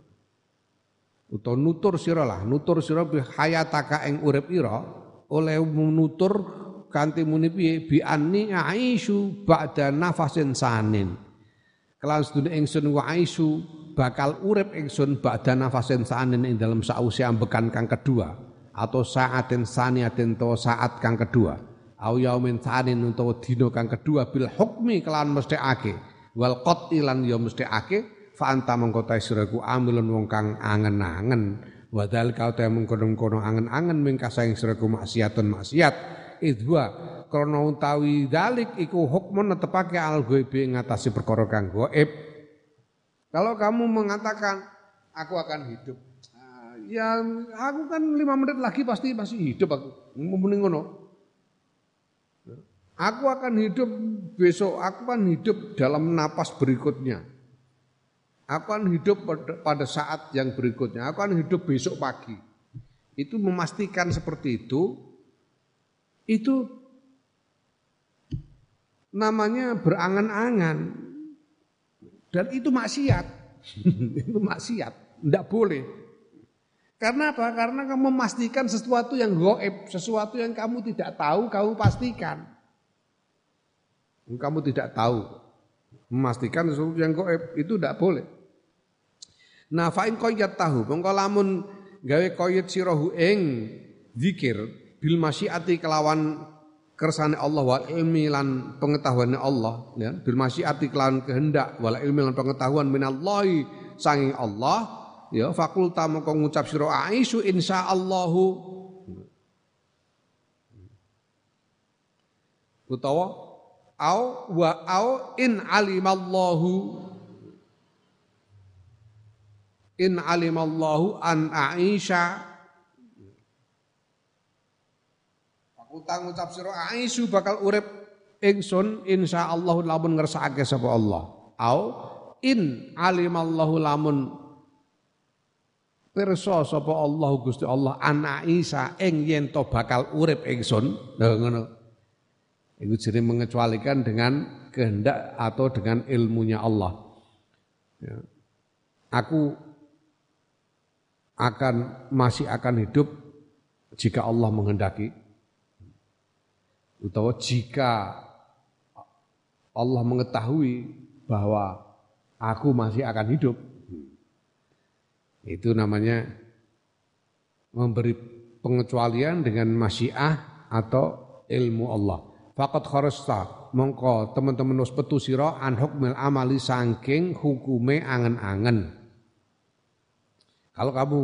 utawa nutur sira lah nutur sira bi hayataka ing urip ira oleh nutur kanthi muni piye? Bi anni aisyu ba'da nafasin sanin. Kelan sedune ingsun wa aisu bakal urip ingsun ba'da nafasin sa'anin ing dalam sausi ambekan kang kedua. Atau saatin saniatin to saat kang kedua. Au yaumin sa'anin utawa dina kang kedua bil hukmi kelan ake wal qatilan ya ake fa anta mongko ta amilun wong kang angen-angen. Wadal kau ta mengkono-kono angen-angen mingkasa ing siraku maksiatun maksiat idwa krana utawi dalik iku hukmun netepake al ghaibi ngatasi perkara kang gaib. Kalau kamu mengatakan aku akan hidup ah, ya aku kan lima menit lagi pasti masih hidup aku. Mending ngono. Aku akan hidup besok aku akan hidup dalam napas berikutnya. Aku akan hidup pada saat yang berikutnya. Aku akan hidup besok pagi. Itu memastikan seperti itu itu namanya berangan-angan dan itu maksiat. itu maksiat, tidak boleh. Karena apa? Karena kamu memastikan sesuatu yang goib, sesuatu yang kamu tidak tahu, kamu pastikan. Kamu tidak tahu, memastikan sesuatu yang goib itu tidak boleh. Nah, fa'in koyat tahu, mengko lamun gawe koyat sirohu ing zikir bil masyiati kelawan kersane Allah wal ilmi lan pengetahuan Allah ya. Bil masyiati kelawan kehendak wal ilmi lan pengetahuan minallahi sanging Allah ya. Fakulta mongko ngucap sira aisu insyaallahu. Utawa au wa au in alimallahu. In alimallahu an aisha utang ngucap sira aisu bakal urip ingsun insyaallah lamun ngersakake sapa Allah. Au in alimallahu lamun pirsa sapa Allah Gusti Allah anak Isa ing yen to bakal urip ingsun. Ngono. Iku jenenge mengecualikan dengan kehendak atau dengan ilmunya Allah. Ya. aku akan masih akan hidup jika Allah menghendaki utawa jika Allah mengetahui bahwa aku masih akan hidup itu namanya memberi pengecualian dengan masyiah atau ilmu Allah. Fakat kharasta mongko teman-teman wis petu sira an hukmil amali saking hukume angen-angen. Kalau kamu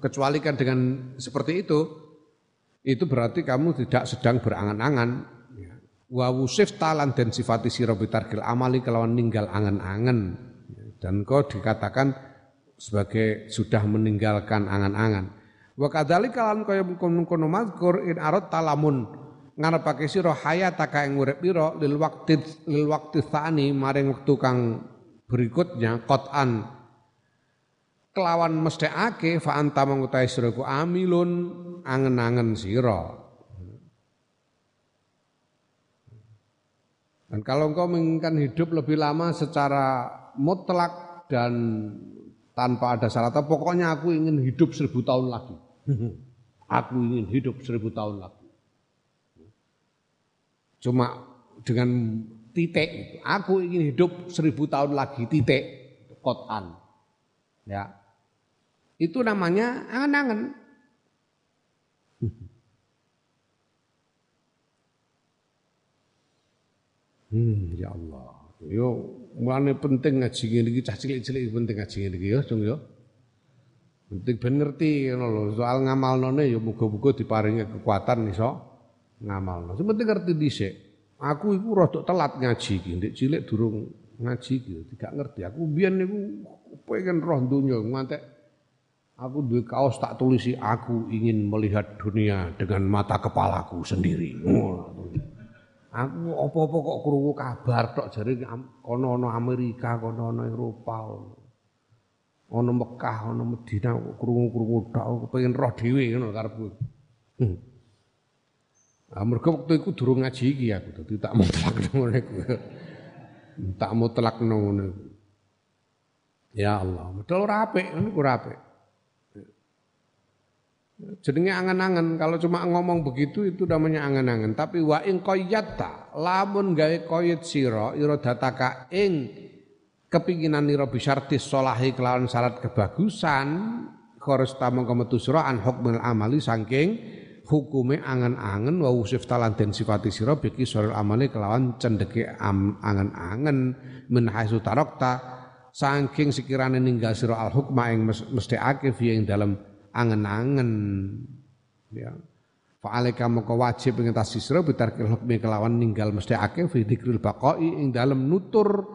kecualikan dengan seperti itu, itu berarti kamu tidak sedang berangan-angan. Ya. Wa wusif talan dan sifati sira bitarkil amali kelawan ninggal angan-angan. Ya. Dan kau dikatakan sebagai sudah meninggalkan angan-angan. Wa kadzalika lan kaya mungkon-mungkon mazkur in arad talamun ngarepake sira hayataka ing urip pira lil waqti lil waqti tsani maring wektu kang berikutnya qatan kelawan mesthekake fa anta mangutai siraku amilun angen-angen sira. Dan kalau engkau menginginkan hidup lebih lama secara mutlak dan tanpa ada syarat, pokoknya aku ingin hidup seribu tahun lagi. aku ingin hidup seribu tahun lagi. Cuma dengan titik, aku ingin hidup seribu tahun lagi, titik, kotan. Ya, itu namanya angan-angan. Hmm, ya Allah. Yo mulane penting ngaji ngene iki cah cilik-cilik penting ngaji ngene iki ya, Cung ya. Penting ben ngerti ngono lho, soal ngamalnone ya muga-muga diparingi kekuatan iso ngamalno. Sing penting ngerti dhisik. Aku iku rada telat ngaji iki, ndek cilik durung ngaji iki, tidak ngerti. Aku biyen niku pengen roh donya ngantek aku duwe kaos tak tulisi aku ingin melihat dunia dengan mata kepalaku sendiri. Aku apa-apa kok krungu kabar tok jare kono ana Amerika, kono ana Eropa. Ana Mekah, ana Madinah krungu-krungu tok pengen roh dhewe ngono karepku. Hmm. Ah mergo wektu iku durung ngaji iki aku dadi tak mutlak ngono iku. Tak mutlak ngono Ya Allah, ora apik, niku ora apik. Jenenge angan-angan, kalau cuma ngomong begitu itu namanya angan-angan. Tapi wa ing qayyata, lamun gawe qayyid sira ira dataka ing kepinginan nira bisyartis solahi kelawan syarat kebagusan koresta mongko metu sira an hukmul amali saking hukume angen-angen wa usif talan den sifati sira biki soril amali kelawan cendeke angen-angen min tarokta saking sekirane ninggal sira al hukma ing mesthekake fi ing dalam angen-angen ya Fa'alika moko wajib ing atas sira bitarkil hukmi kelawan ninggal mesthekake fi dzikril baqai ing dalam nutur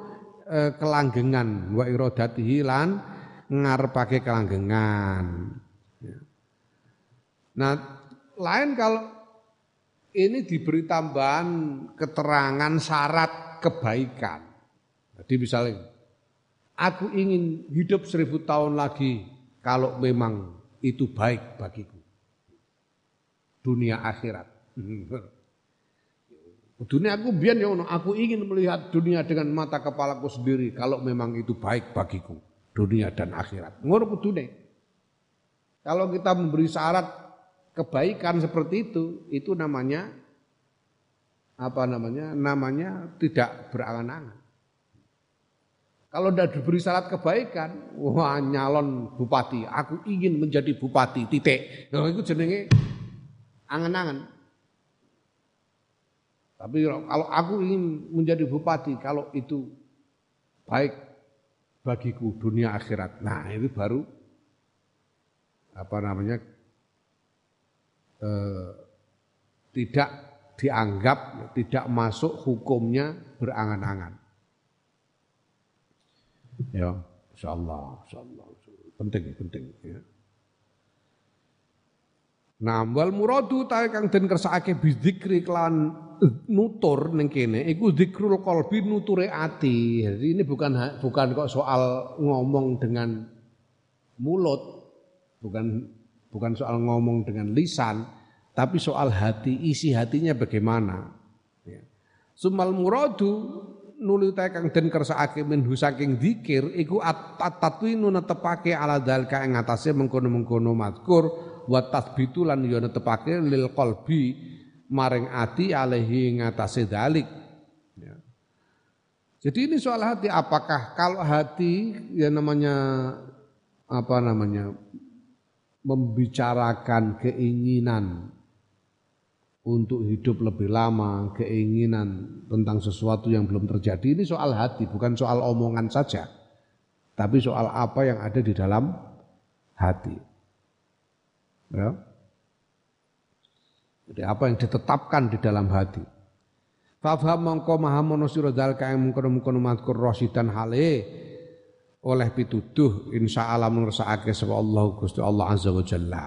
eh, kelanggengan wa iradatihi lan ngarepake kelanggengan. Ya. Nah, lain kalau ini diberi tambahan keterangan syarat kebaikan. Jadi misalnya, aku ingin hidup seribu tahun lagi kalau memang itu baik bagiku dunia akhirat. Dunia aku biar ya aku ingin melihat dunia dengan mata kepalaku sendiri kalau memang itu baik bagiku dunia dan akhirat. Ngono kudune. Kalau kita memberi syarat kebaikan seperti itu, itu namanya apa namanya? Namanya tidak berangan-angan. Kalau tidak diberi syarat kebaikan, wah nyalon bupati, aku ingin menjadi bupati, titik. Nah, itu jenenge angan-angan. Tapi kalau aku ingin menjadi bupati, kalau itu baik bagiku dunia akhirat. Nah ini baru apa namanya eh, tidak dianggap tidak masuk hukumnya berangan-angan. Ya, insyaallah, insyaallah. Penting, penting ya. Nah, wal muradu ta kang den kersakake bidzikri kelawan nutur ning kene iku zikrul qalbi nuture ati. Jadi ini bukan bukan kok soal ngomong dengan mulut, bukan bukan soal ngomong dengan lisan, tapi soal hati, isi hatinya bagaimana. Ya. Sumal muradu nuli kang den kersakake minhu saking zikir iku at-tatwinu netepake ala dalka ing atase mengkono-mengkono mazkur wa tathbitu lan yo netepake lil qalbi maring ati alaihi ngatasé dalik ya. Jadi ini soal hati apakah kalau hati ya namanya apa namanya membicarakan keinginan untuk hidup lebih lama, keinginan tentang sesuatu yang belum terjadi ini soal hati, bukan soal omongan saja. Tapi soal apa yang ada di dalam hati. Ya. Jadi apa yang ditetapkan di dalam hati. Fafham mongko mahamono sira dalka ing mungkon-mungkon mazkur rasidan hale oleh pituduh insya Allah mengersakake sapa Allah Gusti Allah Azza wa Jalla.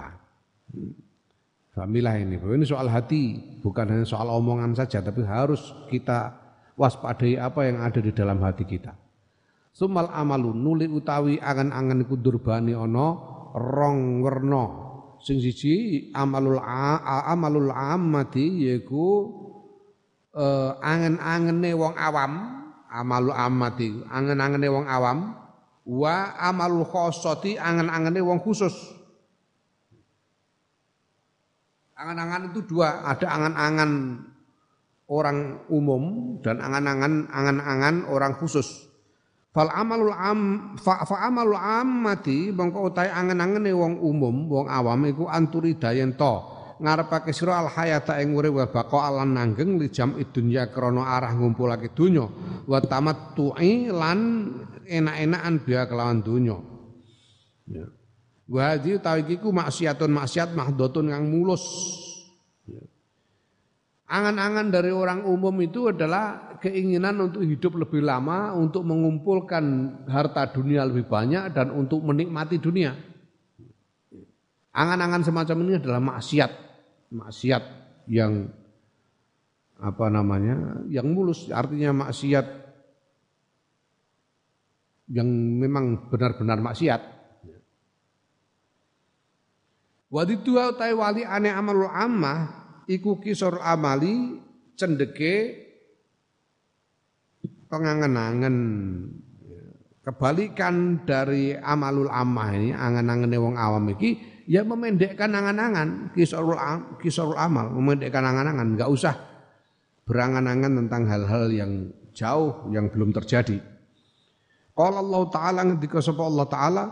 Fahamilah ini, ini soal hati, bukan hanya soal omongan saja, tapi harus kita waspadai apa yang ada di dalam hati kita. Sumal amalu nuli utawi angan-angan iku durbani ana rong werna. Sing siji amalul amalul ammati yaiku uh, angen-angene wong awam amalul ammati angen-angene wong awam wa amalul khossati angen-angene wong khusus angan-angan itu dua ada angan-angan orang umum dan angan-angan angan-angan orang khusus Fal amalul am fa, fa amalul ammati mongko utahe angen-angene wong umum, wong awam iku anturi dayen to ngarepake sira al hayata ing urip wa baqa lan nanggeng li jam dunya krana arah ngumpulake donya wa tamattu'i lan enak-enakan biya kelawan donya. Ya. Wa hadhi iku maksiatun maksiat mahdotun kang mulus. Ya. Angan-angan dari orang umum itu adalah keinginan untuk hidup lebih lama, untuk mengumpulkan harta dunia lebih banyak dan untuk menikmati dunia. Angan-angan semacam ini adalah maksiat, maksiat yang apa namanya, yang mulus, artinya maksiat yang memang benar-benar maksiat. Waditu utai wali ane amalul ammah iku kisor amali cendeke pengangen-angen. Kebalikan dari amalul amah ini angan-angan wong awam iki ya memendekkan angan-angan kisarul kisarul amal memendekkan angan-angan. Nggak usah berangan-angan tentang hal-hal yang jauh yang belum terjadi. Qala Allah Ta'ala ngendika sapa Allah Ta'ala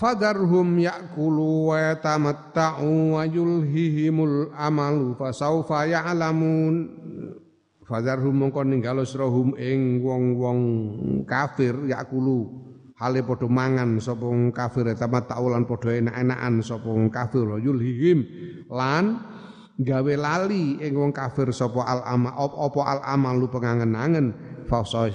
Fadarhum ya'kulu wa yatamatta'u wa yulhihimul amalu fasaufa ya'lamun. Fadarhum mongko ninggalo sirahum ing wong-wong kafir ya'kulu. Hale padha mangan sapa kafir yatamatta'u lan padha enak-enakan sapa kafir yulhihim. Lan gawe lali ing wong kafir sapa al ama apa al amalu pengangen-angen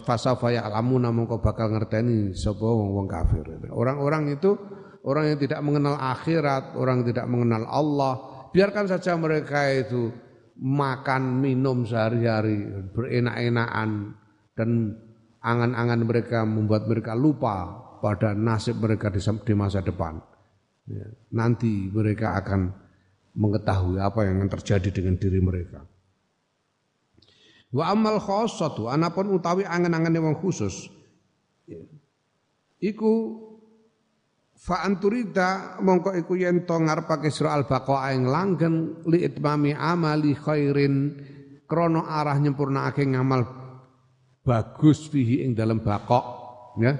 fasaufa ya'lamuna mongko bakal ngerteni sapa wong-wong kafir. Orang-orang itu orang yang tidak mengenal akhirat, orang yang tidak mengenal Allah, biarkan saja mereka itu makan minum sehari-hari berenak-enakan dan angan-angan mereka membuat mereka lupa pada nasib mereka di masa depan. Ya, nanti mereka akan mengetahui apa yang terjadi dengan diri mereka. Wa amal khossatu anapun utawi angan-angan yang khusus. Ya, iku Fa anturida mongko iku yen to ngarepake sira al baqa ing langgeng li itmami amali khairin krana arah nyempurnakake ngamal bagus fihi ing dalam baqa ya.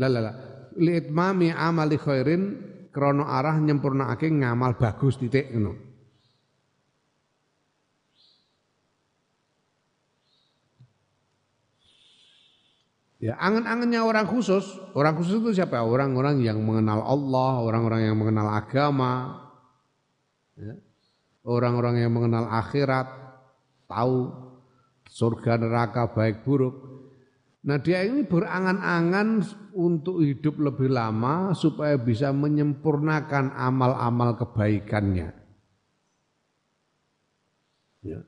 La la la. Li itmami amali khairin krana arah nyempurnakake ngamal bagus titik ngono Ya, angan-angannya orang khusus, orang khusus itu siapa? Orang-orang yang mengenal Allah, orang-orang yang mengenal agama, ya. orang-orang yang mengenal akhirat, tahu surga neraka baik buruk. Nah dia ini berangan-angan untuk hidup lebih lama supaya bisa menyempurnakan amal-amal kebaikannya. Ya.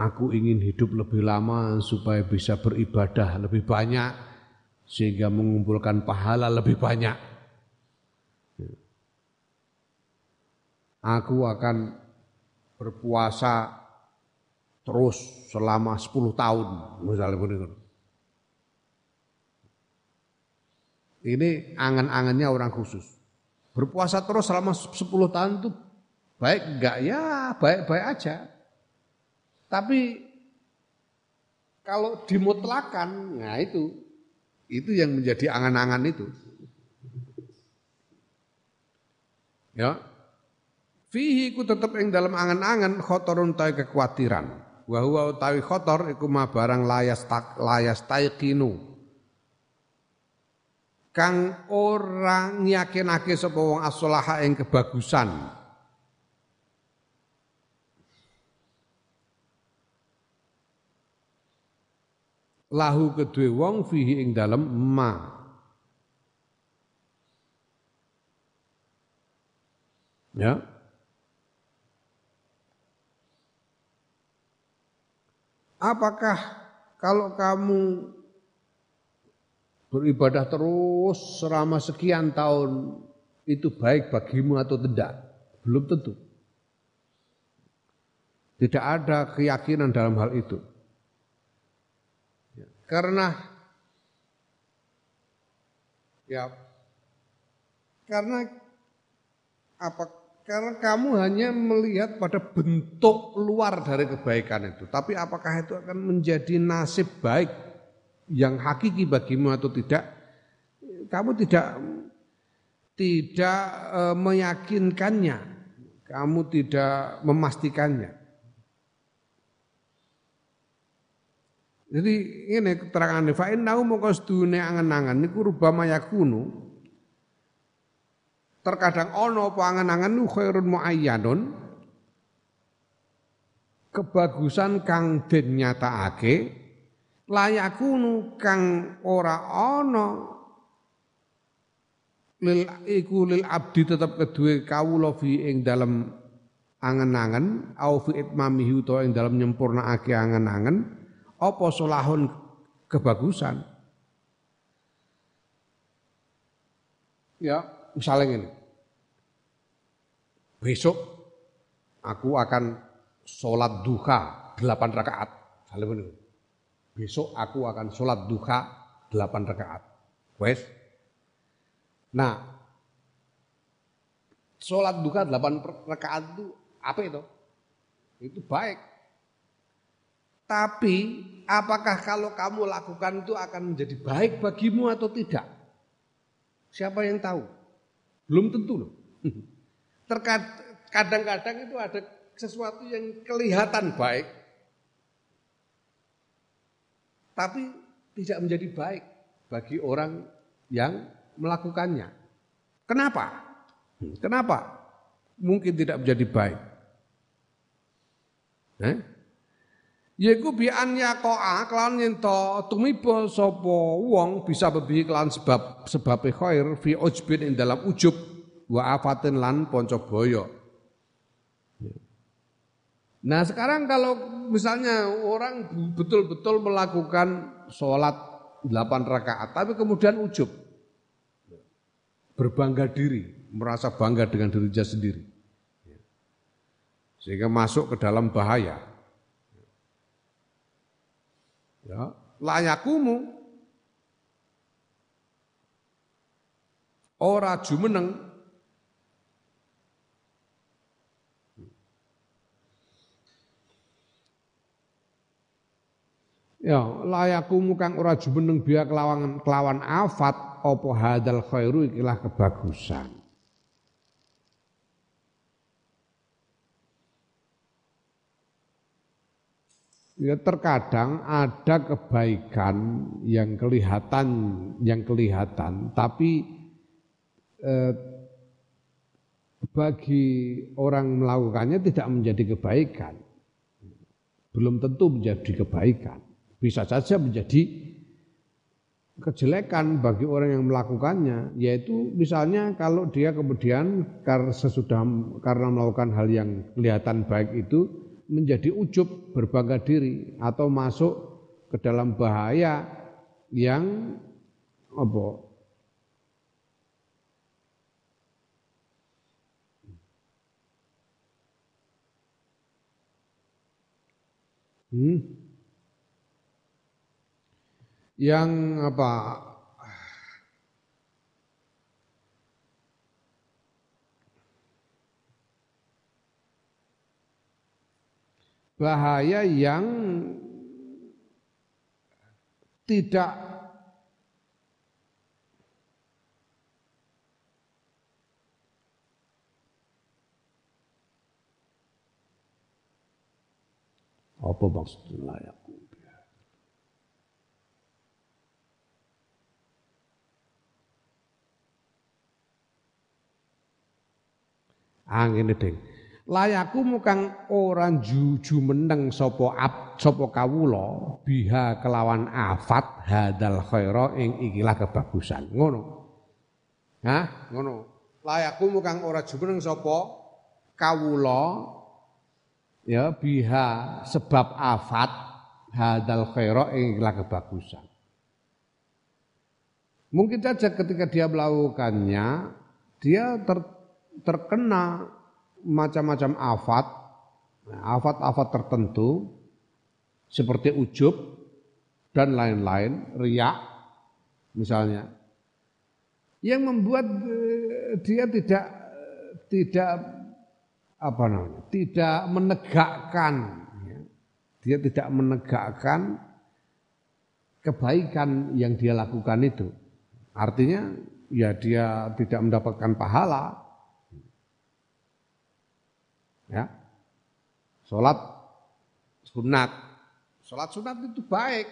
Aku ingin hidup lebih lama supaya bisa beribadah lebih banyak sehingga mengumpulkan pahala lebih banyak. Aku akan berpuasa terus selama 10 tahun misalnya. Ini angan-angannya orang khusus. Berpuasa terus selama 10 tahun itu baik enggak? Ya baik-baik aja. Tapi kalau dimutlakan, nah itu itu yang menjadi angan-angan itu. Ya. Fihi ku tetep ing dalam angan-angan khotorun ta'i kekhawatiran. Wa huwa utawi khotor iku ma barang layas tak layas taiqinu. Kang orang yakinake sapa wong as-salaha ing kebagusan lahu kedue wong fihi ing dalem ma. Ya. Apakah kalau kamu beribadah terus selama sekian tahun itu baik bagimu atau tidak? Belum tentu. Tidak ada keyakinan dalam hal itu karena ya karena apa? Karena kamu hanya melihat pada bentuk luar dari kebaikan itu, tapi apakah itu akan menjadi nasib baik yang hakiki bagimu atau tidak? Kamu tidak tidak e, meyakinkannya, kamu tidak memastikannya. Jadi ini keterangan fa innahu mongko sedune angen-angen. Niku rubama yakunu terkadang ono apa angen-angen khairun muayyanun kebagusan kang den nyatakake layakunu kang ora ono. Lil iku lil abdi tetep kedue kawula fi ing dalem angen-angen. Au fi itmamihi utawa ing dalem nyempurnakake angen-angen apa solahun kebagusan? Ya, misalnya ini. Besok aku akan sholat duha delapan rakaat. Besok aku akan sholat duha delapan rakaat. Wes. Nah, sholat duha delapan rakaat itu apa itu? Itu baik. Tapi apakah kalau kamu lakukan itu akan menjadi baik bagimu atau tidak? Siapa yang tahu? Belum tentu loh. Kadang-kadang itu ada sesuatu yang kelihatan baik, tapi tidak menjadi baik bagi orang yang melakukannya. Kenapa? Kenapa? Mungkin tidak menjadi baik. Eh? Yaiku bi an yaqa'a kelawan yen to tumiba sapa wong bisa bebi kelawan sebab sebab khair fi ujbin ing dalam ujub wa afatin lan ponco boyo. Nah sekarang kalau misalnya orang betul-betul melakukan sholat 8 rakaat tapi kemudian ujub berbangga diri, merasa bangga dengan dirinya sendiri. Sehingga masuk ke dalam bahaya. Ya, layakumu. Ora jumeneng Ya, layakumu kang ora jumeneng biya kelawan kelawan afat apa hadal khairu ikilah kebagusan. Ya terkadang ada kebaikan yang kelihatan yang kelihatan tapi eh, bagi orang melakukannya tidak menjadi kebaikan. Belum tentu menjadi kebaikan. Bisa saja menjadi kejelekan bagi orang yang melakukannya yaitu misalnya kalau dia kemudian karena sesudah karena melakukan hal yang kelihatan baik itu menjadi ujub berbangga diri atau masuk ke dalam bahaya yang apa hmm? yang apa bahaya yang tidak apa maksudnya layak angin itu layaku mukang orang juju meneng sopo ab sopo kawulo biha kelawan afat hadal khaira ing ikilah kebagusan. Ngono. Hah? Ngono. Layaku mukang ora jumeneng sopo kawulo ya biha sebab afat hadal khaira ing ikilah kebagusan. Mungkin saja ketika dia melakukannya dia ter, terkena macam-macam afat, afat-afat tertentu seperti ujub dan lain-lain, riak misalnya, yang membuat eh, dia tidak tidak apa namanya, tidak menegakkan, ya. dia tidak menegakkan kebaikan yang dia lakukan itu. Artinya ya dia tidak mendapatkan pahala, Ya. Sholat sunat. Sholat sunat itu baik.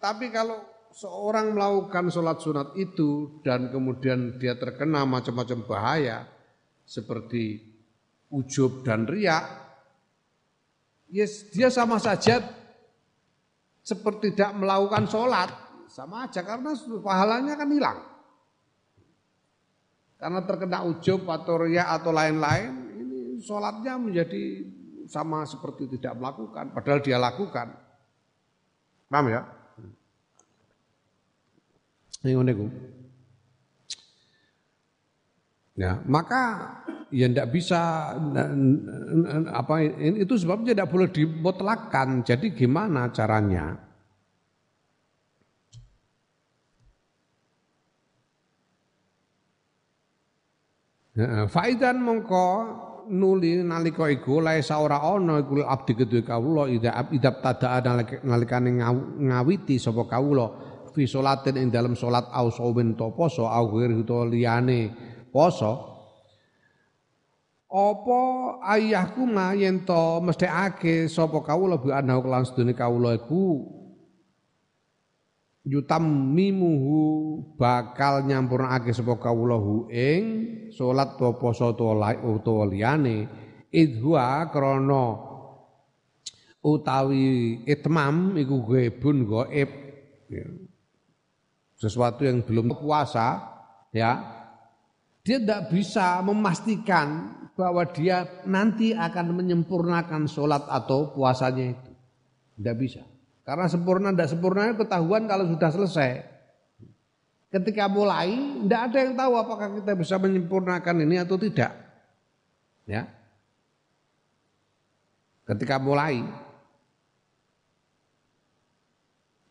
Tapi kalau seorang melakukan sholat sunat itu dan kemudian dia terkena macam-macam bahaya seperti ujub dan riak, yes, dia sama saja seperti tidak melakukan sholat. Sama aja karena pahalanya kan hilang. Karena terkena ujub atau riak atau lain-lain, sholatnya menjadi sama seperti tidak melakukan, padahal dia lakukan. Paham ya? Ya, maka ya tidak bisa apa itu sebabnya tidak boleh dimutlakan. Jadi gimana caranya? Faidan mongko nuli nalika iku laisa ora ana iku abdi kedue kawula ida idap tadaa nalikane ngawiti sapa kawula fi salatin ing dalam salat au sawen to poso au ghairi to liyane poso. Apa ayahku yen to mesthekake sapa kawula bi anahu kelan sedune kawula iku yutam mimuhu bakal nyampurnake sapa kawula hu ing salat to poso to utawa liyane idhua krana utawi itmam iku ghebun gaib ya. sesuatu yang belum puasa ya dia tidak bisa memastikan bahwa dia nanti akan menyempurnakan sholat atau puasanya itu. Tidak bisa. Karena sempurna tidak sempurna ketahuan kalau sudah selesai. Ketika mulai, tidak ada yang tahu apakah kita bisa menyempurnakan ini atau tidak. Ya. Ketika mulai.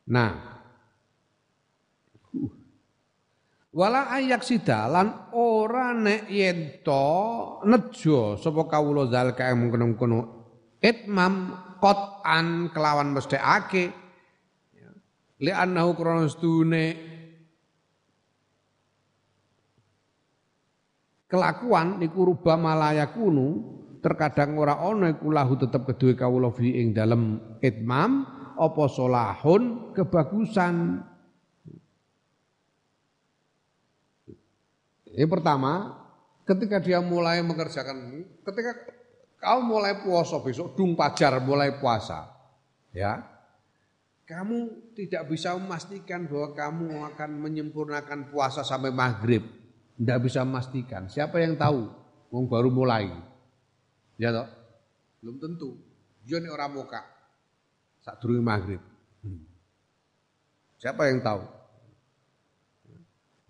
Nah, Wala ayak sida lan ora nek yen to nejo sapa kawula zalika mengkono-kono itmam qatan kelawan mesthekake li annahu krana stune kelakuan niku rubah malaya kunu terkadang ora ana iku lahu tetep kedue kawula ing dalem itmam apa solahun kebagusan. Yang pertama, ketika dia mulai mengerjakan ketika kau mulai puasa besok dung pajar mulai puasa, ya, kamu tidak bisa memastikan bahwa kamu akan menyempurnakan puasa sampai maghrib. Tidak bisa memastikan. Siapa yang tahu? Wong baru mulai. Ya toh? Belum tentu. Dia ini orang muka. Saat dulu maghrib. Siapa yang tahu?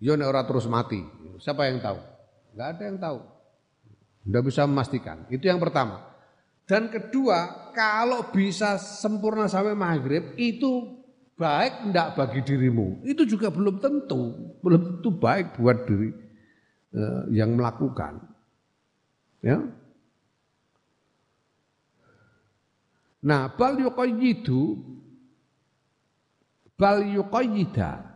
Dia orang terus mati. Siapa yang tahu? Enggak ada yang tahu. Tidak bisa memastikan. Itu yang pertama. Dan kedua, kalau bisa sempurna sampai maghrib, itu baik enggak bagi dirimu. Itu juga belum tentu. Belum tentu baik buat diri eh, yang melakukan. Ya. Nah, bal yuqayyidu bal yuqayyida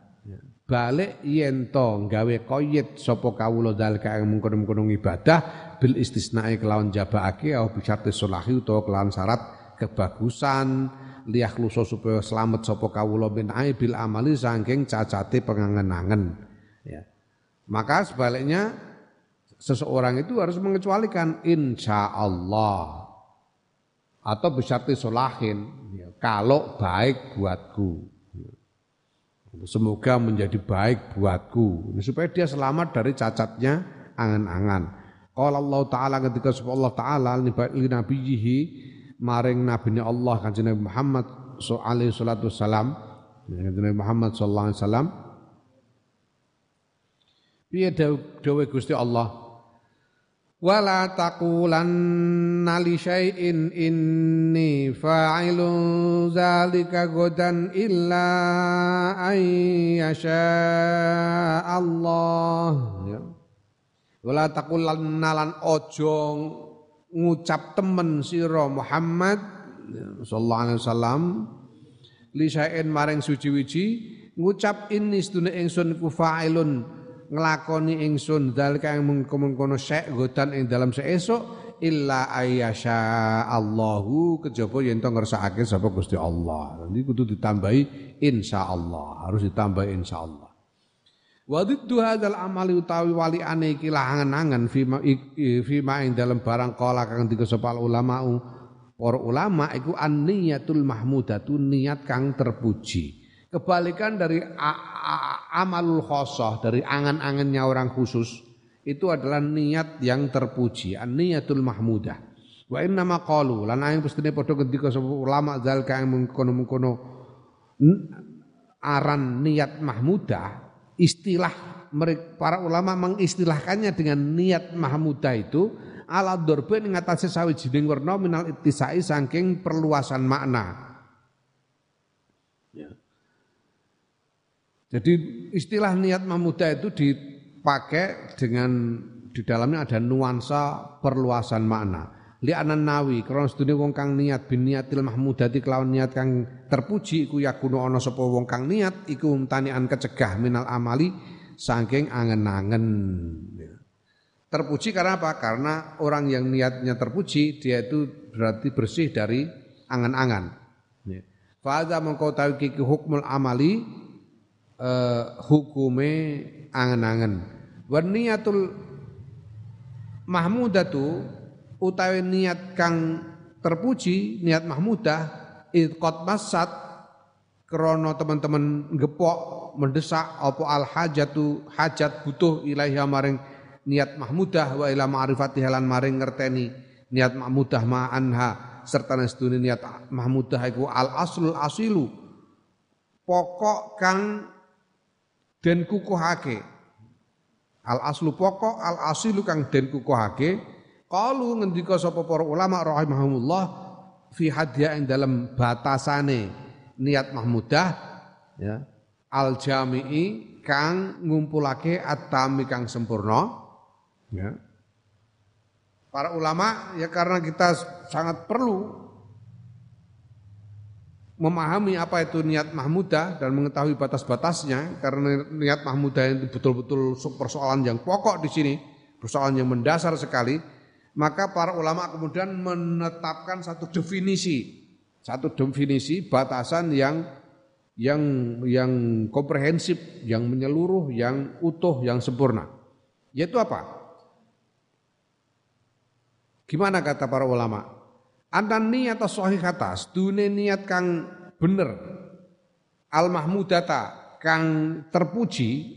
balik yen to gawe koyit sapa kawula dalika ing mungkon-mungkon ibadah bil istisnae kelawan jabake au bisyarti solahi utawa kelawan syarat kebagusan liyah luso supaya selamat sapa kawula bin bil amali saking cacate pengangen-angen. Ya. Maka sebaliknya seseorang itu harus mengecualikan insya Allah atau bisyarti solahin ya, kalau baik buatku. Semoga menjadi baik buatku supaya dia selamat dari cacatnya angan-angan. Kalau Allah Taala ketika sebab Allah Taala li nabiyihi maring nabine Allah kanjeng Nabi Muhammad alaihi salatu kanjeng Nabi Muhammad sallallahu alaihi wasallam. Piye dawuh Gusti Allah? Wala taqulanna li syai'in inni fa'ilun zalika godan illa an yasha Allah. Ya. Wala taqulanna lan ojo ngucap temen sira Muhammad sallallahu alaihi wasallam li maring suci-wici ngucap inni sedune ingsun ku fa'ilun nglakoni ingsun dalika yang mengkono syek godan ing dalam seesuk illa ayyasha Allahu kejaba yen to ngersakake sapa Gusti Allah. Nanti kudu ditambahi insyaallah, harus ditambahi insyaallah. Wa diddu hadzal amali utawi wali ane iki angan-angan fima fima ing dalam barang kala kang dikesepal ulama para ulama iku an-niyatul mahmudatu niat kang terpuji. Kebalikan dari amalul khosoh, dari angan-angannya orang khusus, itu adalah niat yang terpuji, niatul mahmudah. Wa inna ma qalu lan aing pestine padha ketika sapa ulama zal kang mengkono-mengkono aran niat mahmudah, istilah para ulama mengistilahkannya dengan niat mahmudah itu ala dorbe ing atase sawijining werna minal ittisai saking perluasan makna. Jadi istilah niat memuda itu dipakai dengan di dalamnya ada nuansa perluasan makna. Li nawi krana sedune wong kang niat bin niatil mahmudati kelawan niat kang terpuji iku yakuno ana sapa wong kang niat iku mtanian kecegah minal amali saking angen-angen. Terpuji karena apa? Karena orang yang niatnya terpuji dia itu berarti bersih dari angan-angan. Fadha mengkau tahu kiki hukmul amali uh, hukume angan-angan. Wa niatul mahmudatu utawi niat kang terpuji, niat mahmudah idqat masat krono teman-teman gepok mendesak apa al hajatu hajat butuh ilaiha maring niat mahmudah wa ila ma'rifati halan maring ngerteni niat mahmudah ma'anha serta nestune niat mahmudah iku al aslul asilu pokok kang den kukuhake. Al aslu pokok al asilu kang den kukuhake qalu ngendika sapa para ulama rahimahumullah fi hadya ing dalam batasane niat mahmudah ya al jami'i kang ngumpulake atami kang sempurna ya. Para ulama ya karena kita sangat perlu memahami apa itu niat mahmudah dan mengetahui batas-batasnya karena niat mahmudah itu betul-betul persoalan yang pokok di sini, persoalan yang mendasar sekali, maka para ulama kemudian menetapkan satu definisi, satu definisi batasan yang yang yang komprehensif, yang menyeluruh, yang utuh, yang sempurna. Yaitu apa? Gimana kata para ulama? Antan niat kata, dunia niat kang bener, al mahmudata kang terpuji,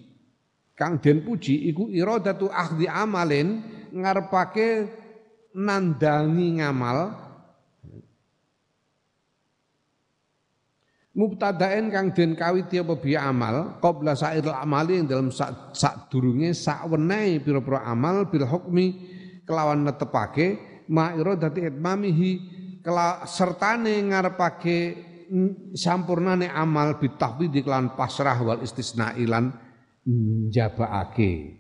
kang den puji, iku irodatu ahdi amalin ngarepake nandangi ngamal, mubtadaen kang den kawiti apa biya amal qabla sa'iril amali ing dalam sak, sak durunge sak wenehi pira-pira amal bil hukmi kelawan netepake ma iradati itmamihi kela sertane ngarepake sampurnane amal bitahwid kelawan pasrah wal istisna ilan jabaake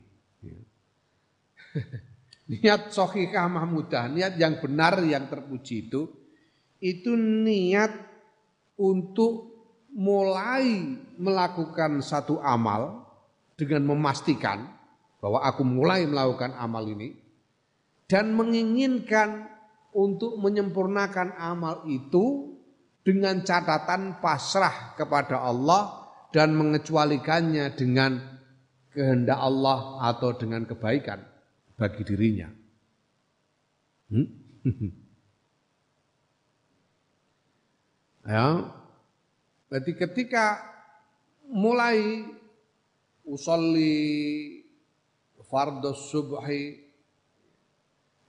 niat sahihah mahmudah niat yang benar yang terpuji itu itu niat untuk mulai melakukan satu amal dengan memastikan bahwa aku mulai melakukan amal ini dan menginginkan untuk menyempurnakan amal itu dengan catatan pasrah kepada Allah dan mengecualikannya dengan kehendak Allah atau dengan kebaikan bagi dirinya. Hmm? ya, berarti ketika mulai usolli fardhu subhi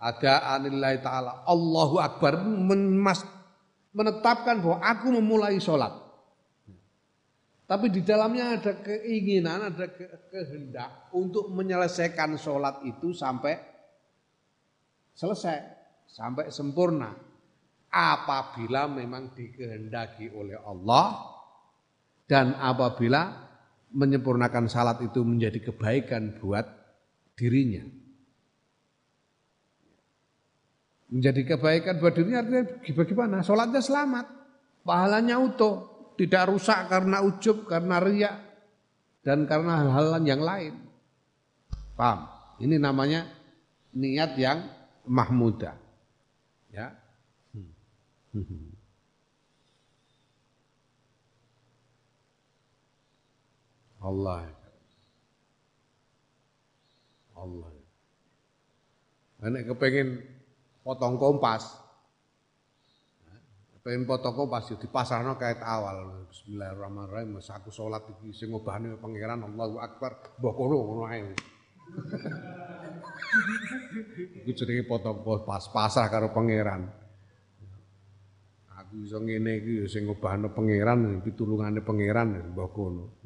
ada anillahi ta'ala Allahu Akbar menetapkan bahwa aku memulai sholat tapi di dalamnya ada keinginan, ada ke kehendak untuk menyelesaikan sholat itu sampai selesai, sampai sempurna. Apabila memang dikehendaki oleh Allah dan apabila menyempurnakan salat itu menjadi kebaikan buat dirinya. menjadi kebaikan buat dirinya artinya bagaimana? Sholatnya selamat, pahalanya utuh, tidak rusak karena ujub, karena riak, dan karena hal-hal yang lain. Paham? Ini namanya niat yang mahmudah. Ya. Allah. Allah. Anak kepengen potong kompas. Pengen potong kompas di pasarno kait awal. Bismillahirrahmanirrahim. Mas aku sholat iki sing ngobahne pangeran Allahu Akbar. Mbah kono ngono ae. Iku jenenge potong kompas pasrah karo pangeran. Aku iso ngene iki sing ngobahno pangeran pitulungane pangeran mbah kono.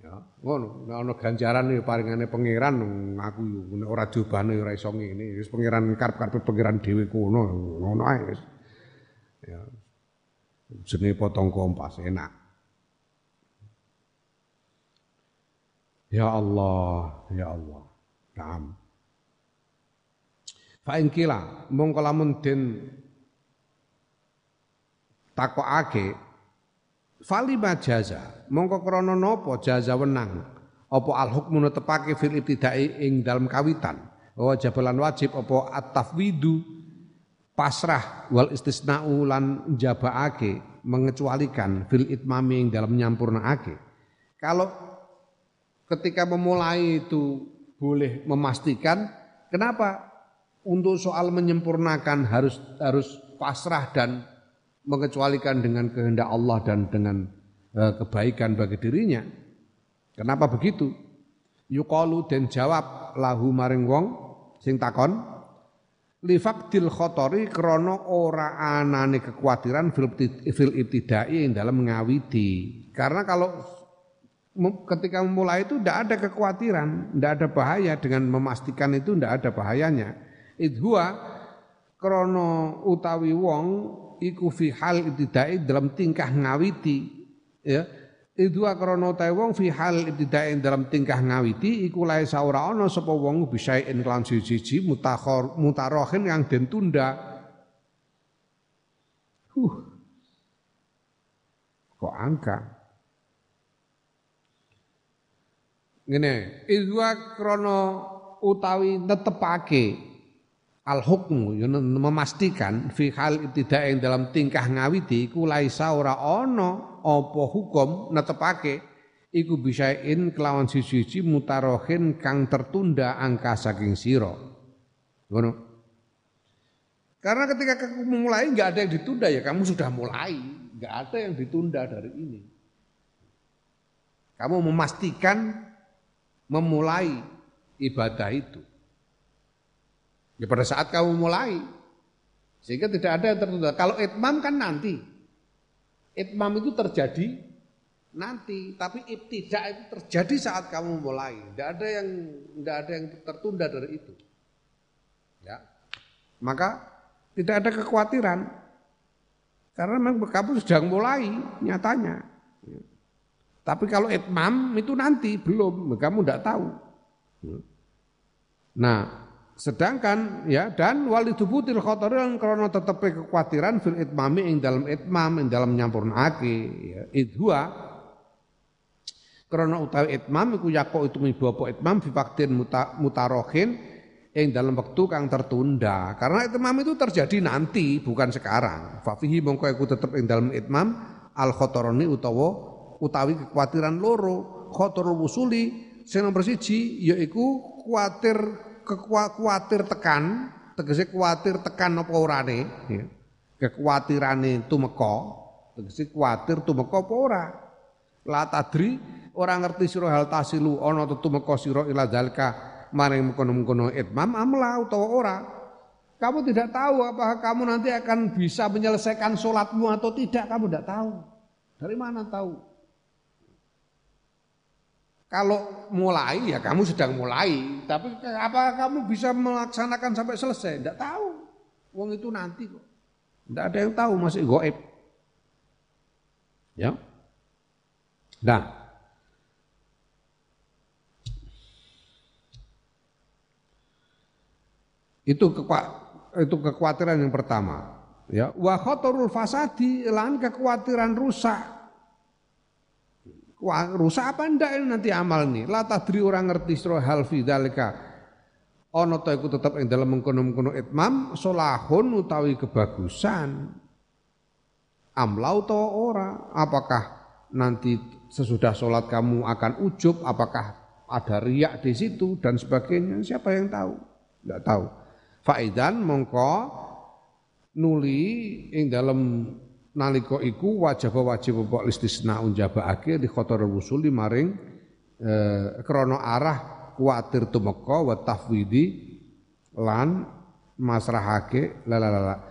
Ya, ngono, ganjaran ya paringane pangeran aku nek ora diobane ora ngene, wis pangeran karep-karepe pangeran dhewe kono, ngono. Jenenge potong kompas enak. Ya Allah, ya Allah. Naam. Fa in kila mongko lamun den takokake fali jaza mongko krana napa jaza wenang apa al hukmu netepake fil ibtidai ing dalam kawitan wa jabalan wajib apa at-tafwidu pasrah wal istisna'u lan jabaake mengecualikan fil itmami ing dalam nyampurnaake kalau ketika memulai itu boleh memastikan kenapa untuk soal menyempurnakan harus harus pasrah dan mengecualikan dengan kehendak Allah dan dengan uh, kebaikan bagi dirinya. Kenapa begitu? Yukalu dan jawab lahu maring wong sing takon lifaktil khotori krono ora anane kekhawatiran fil, fil ibtidai yang dalam mengawiti. Karena kalau ketika memulai itu tidak ada kekhawatiran, tidak ada bahaya. Dengan memastikan itu tidak ada bahayanya. Idhua krono utawi wong iku fi hal ibtidai dalam tingkah ngawiti ya idhua krono utawi wong fi hal ibtidai dalam tingkah ngawiti iku lae saura ana sapa wong bisa en kelan siji mutakhor mutarohin yang den tunda. Huh. Kok angka? Ngene idhua krono utawi netepake al hukmu memastikan fi hal ibtida yang dalam tingkah ngawiti iku laisa ora ana apa hukum netepake iku bisain kelawan siji-siji mutarohin kang tertunda angka saking sira. Ngono. Karena ketika kamu mulai nggak ada yang ditunda ya kamu sudah mulai. Nggak ada yang ditunda dari ini. Kamu memastikan memulai ibadah itu Ya pada saat kamu mulai. Sehingga tidak ada yang tertunda. Kalau itmam kan nanti. Itmam itu terjadi nanti, tapi ibtidak itu terjadi saat kamu mulai. Tidak ada yang tidak ada yang tertunda dari itu. Ya. Maka tidak ada kekhawatiran. Karena memang kamu sudah mulai nyatanya. Ya. Tapi kalau itmam itu nanti belum, kamu tidak tahu. Ya. Nah, Sedangkan ya dan walidubutil khotori lan krana tetepe kekhawatiran fil itmami ing dalam itmam ing dalam nyampurnake ya. Idhua krana utawi itmam iku yako itu ibu apa itmam fi faktin muta, mutarohin ing dalam waktu kang tertunda. Karena itmam itu terjadi nanti bukan sekarang. Fafihi mongko iku tetep ing dalam itmam al khotoroni utawa utawi kekhawatiran loro. Khotorul wusuli sing nomor siji yaiku kuatir kekuatir tekan, tegese kuatir tekan apa orane, ya. Kekhawatiranane tumeka, tegese kuatir tumeka apa ora. La tadri ora ngerti sira hal tasilu ana tumeka sira ila zalika maring mengkono-mengkono itmam amla utawa ora. Kamu tidak tahu apakah kamu nanti akan bisa menyelesaikan sholatmu atau tidak, kamu tidak tahu. Dari mana tahu? Kalau mulai ya kamu sedang mulai, tapi apa kamu bisa melaksanakan sampai selesai? Tidak tahu. Wong itu nanti kok. Tidak ada yang tahu masih goib. Ya. Nah. Itu itu kekhawatiran yang pertama. Ya, wa khatarul fasadi lan kekhawatiran rusak Wah, rusak apa ndak nanti amal nih? La tadri orang ngerti sira hal fi dzalika. Ana ta iku tetep ing dalem mengkono-mengkono itmam solahun utawi kebagusan. Amlau utawa ora? Apakah nanti sesudah sholat kamu akan ujub? Apakah ada riak di situ dan sebagainya? Siapa yang tahu? Tidak tahu. Faidan mongko nuli ing dalam nalika iku wajib wajib apa istisna unjabake di khotor wusuli maring eh, krana arah kuatir tumeka wa tafwidi lan masrahake lalalala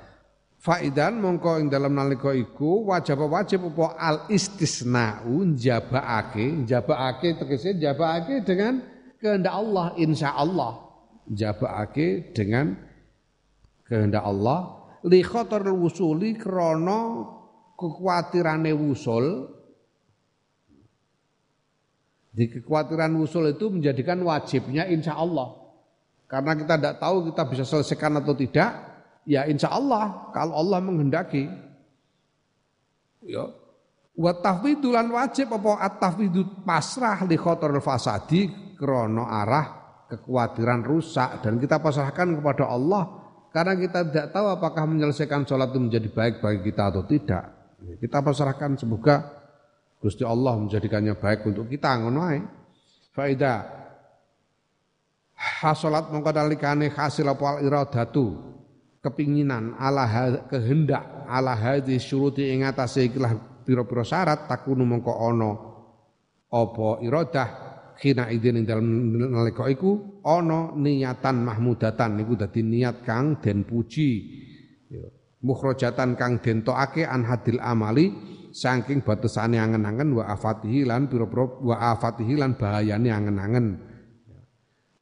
Faidan mongko ing dalam nalika iku wajib wajib apa al istisna unjabake jabake tegese jabake dengan kehendak Allah insya Allah. Jabake dengan kehendak Allah li khatar wusuli krana kekhawatirannya wusul di kekhawatiran wusul itu menjadikan wajibnya insya Allah Karena kita tidak tahu kita bisa selesaikan atau tidak, ya insya Allah kalau Allah menghendaki. Ya. Wa tafwidu lan wajib apa at-tafwidu pasrah li khotor fasadi krono arah kekhawatiran rusak dan kita pasrahkan kepada Allah karena kita tidak tahu apakah menyelesaikan sholat itu menjadi baik bagi kita atau tidak. Kita pasrahkan semoga Gusti Allah menjadikannya baik untuk kita ngono ae. Faida hasolat mongko dalikane hasil apa iradatu kepinginan ala kehendak ala hadhi syuruti ing atase ikilah pira-pira syarat takunu mongko ana apa iradah khina idin ing dalem nalika iku ana niatan mahmudatan niku dadi niat kang den puji ya, mukhrajatan kang den tokake an hadil amali saking batasane angen-angen wa afatihi lan pira-pira wa afatihi lan bahayane angen-angen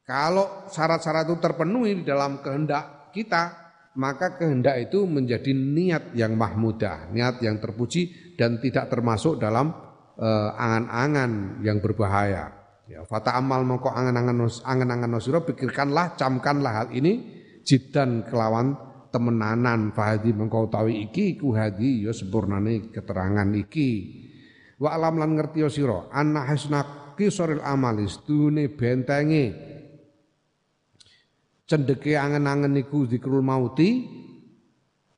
kalau syarat-syarat itu terpenuhi di dalam kehendak kita, maka kehendak itu menjadi niat yang mahmudah, niat yang terpuji dan tidak termasuk dalam uh, angan-angan yang berbahaya. Ya, fata amal mongko angan-angan angan-angan nosiro pikirkanlah, camkanlah hal ini. Jidan kelawan temenanan fahadi mengkau tawi iki ku hadi ya sempurnane keterangan iki. Wa alam lan ngerti sira anna hasna kisoril amalis dune bentenge cendeke angen-angen niku zikrul mauti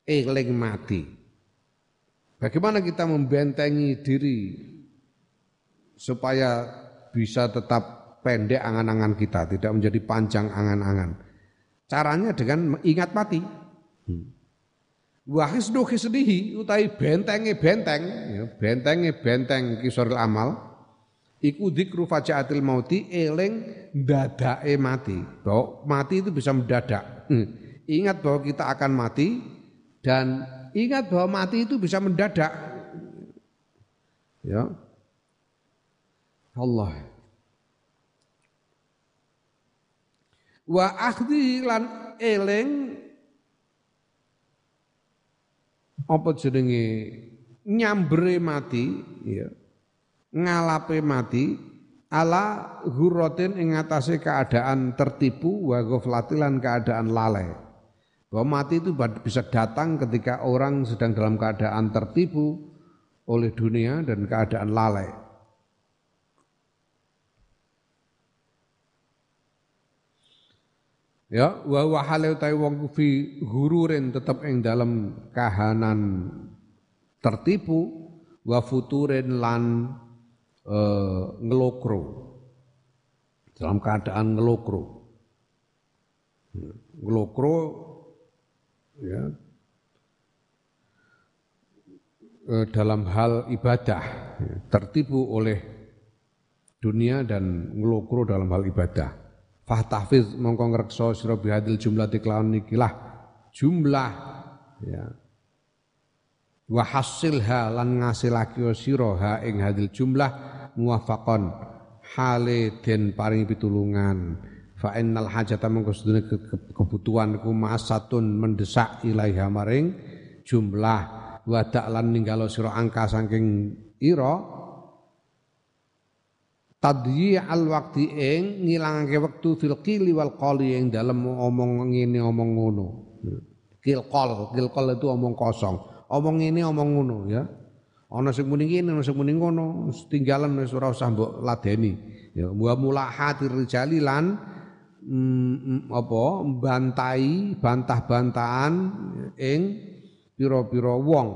eling mati. Bagaimana kita membentengi diri supaya bisa tetap pendek angan-angan kita, tidak menjadi panjang angan-angan. Caranya dengan ingat mati. Hmm. Wahis dohi sedihi utai bentenge benteng, ya, bentenge benteng kisoril amal Iku dikru fajaatil mauti eling dadake mati. Bahwa mati itu bisa mendadak. Hmm. Ingat bahwa kita akan mati dan ingat bahwa mati itu bisa mendadak. Ya. Allah. Wa akhdi lan eling apa jenenge nyambre mati ya ngalape mati ala hurratin ing atase keadaan tertipu wa ghaflatilan keadaan lalai. Bahwa mati itu bisa datang ketika orang sedang dalam keadaan tertipu oleh dunia dan keadaan lalai. Ya, wa wa hale utai wong fi hururin tetep ing dalam kahanan tertipu wa futurin lan eh, ngelokro. Dalam keadaan ngelokro. Ngelokro ya eh, dalam hal ibadah ya, tertipu oleh dunia dan ngelokro dalam hal ibadah fahtahfiz mongko ngrekso sira bihadil jumlah tiklawan nikilah jumlah ya. Wa hasilha lan ngasilake sira ha ing hadil jumlah muwafaqan. Hale den paring pitulungan. Fa innal hajata mengko sedune kebutuhan ku masatun mendesak ilaiha maring jumlah. Wadak lan ninggalo sira angka saking ira tadyi al waqti ing ngilangake wektu fil qili wal qali ing dalem omong ngene omong ngono kilqol kilqol itu omong kosong omong ini omong ngono ya. Ana sing muni ngene, ana sing muni ngono, tinggalan wis ora usah mbok ladeni. Ya wa mulahatir rijali lan mm, mm, apa bantai bantah-bantahan ing pira-pira wong.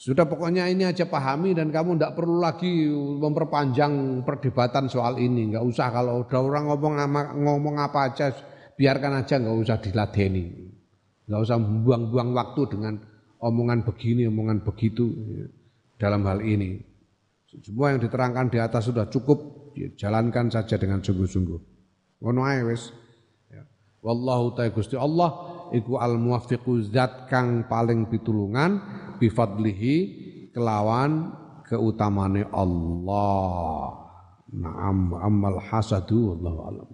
Sudah pokoknya ini aja pahami dan kamu tidak perlu lagi memperpanjang perdebatan soal ini. Enggak usah kalau udah orang ngomong ngomong apa aja biarkan aja enggak usah diladeni. Nggak usah buang-buang waktu dengan omongan begini, omongan begitu ya, dalam hal ini. Semua yang diterangkan di atas sudah cukup, ya, jalankan saja dengan sungguh-sungguh. Ngono ae wis. Ya. Wallahu ta'ala Gusti Allah iku al muwaffiqu zat kang paling pitulungan bifadlihi kelawan keutamane Allah. Naam amal hasadu wallahu alam.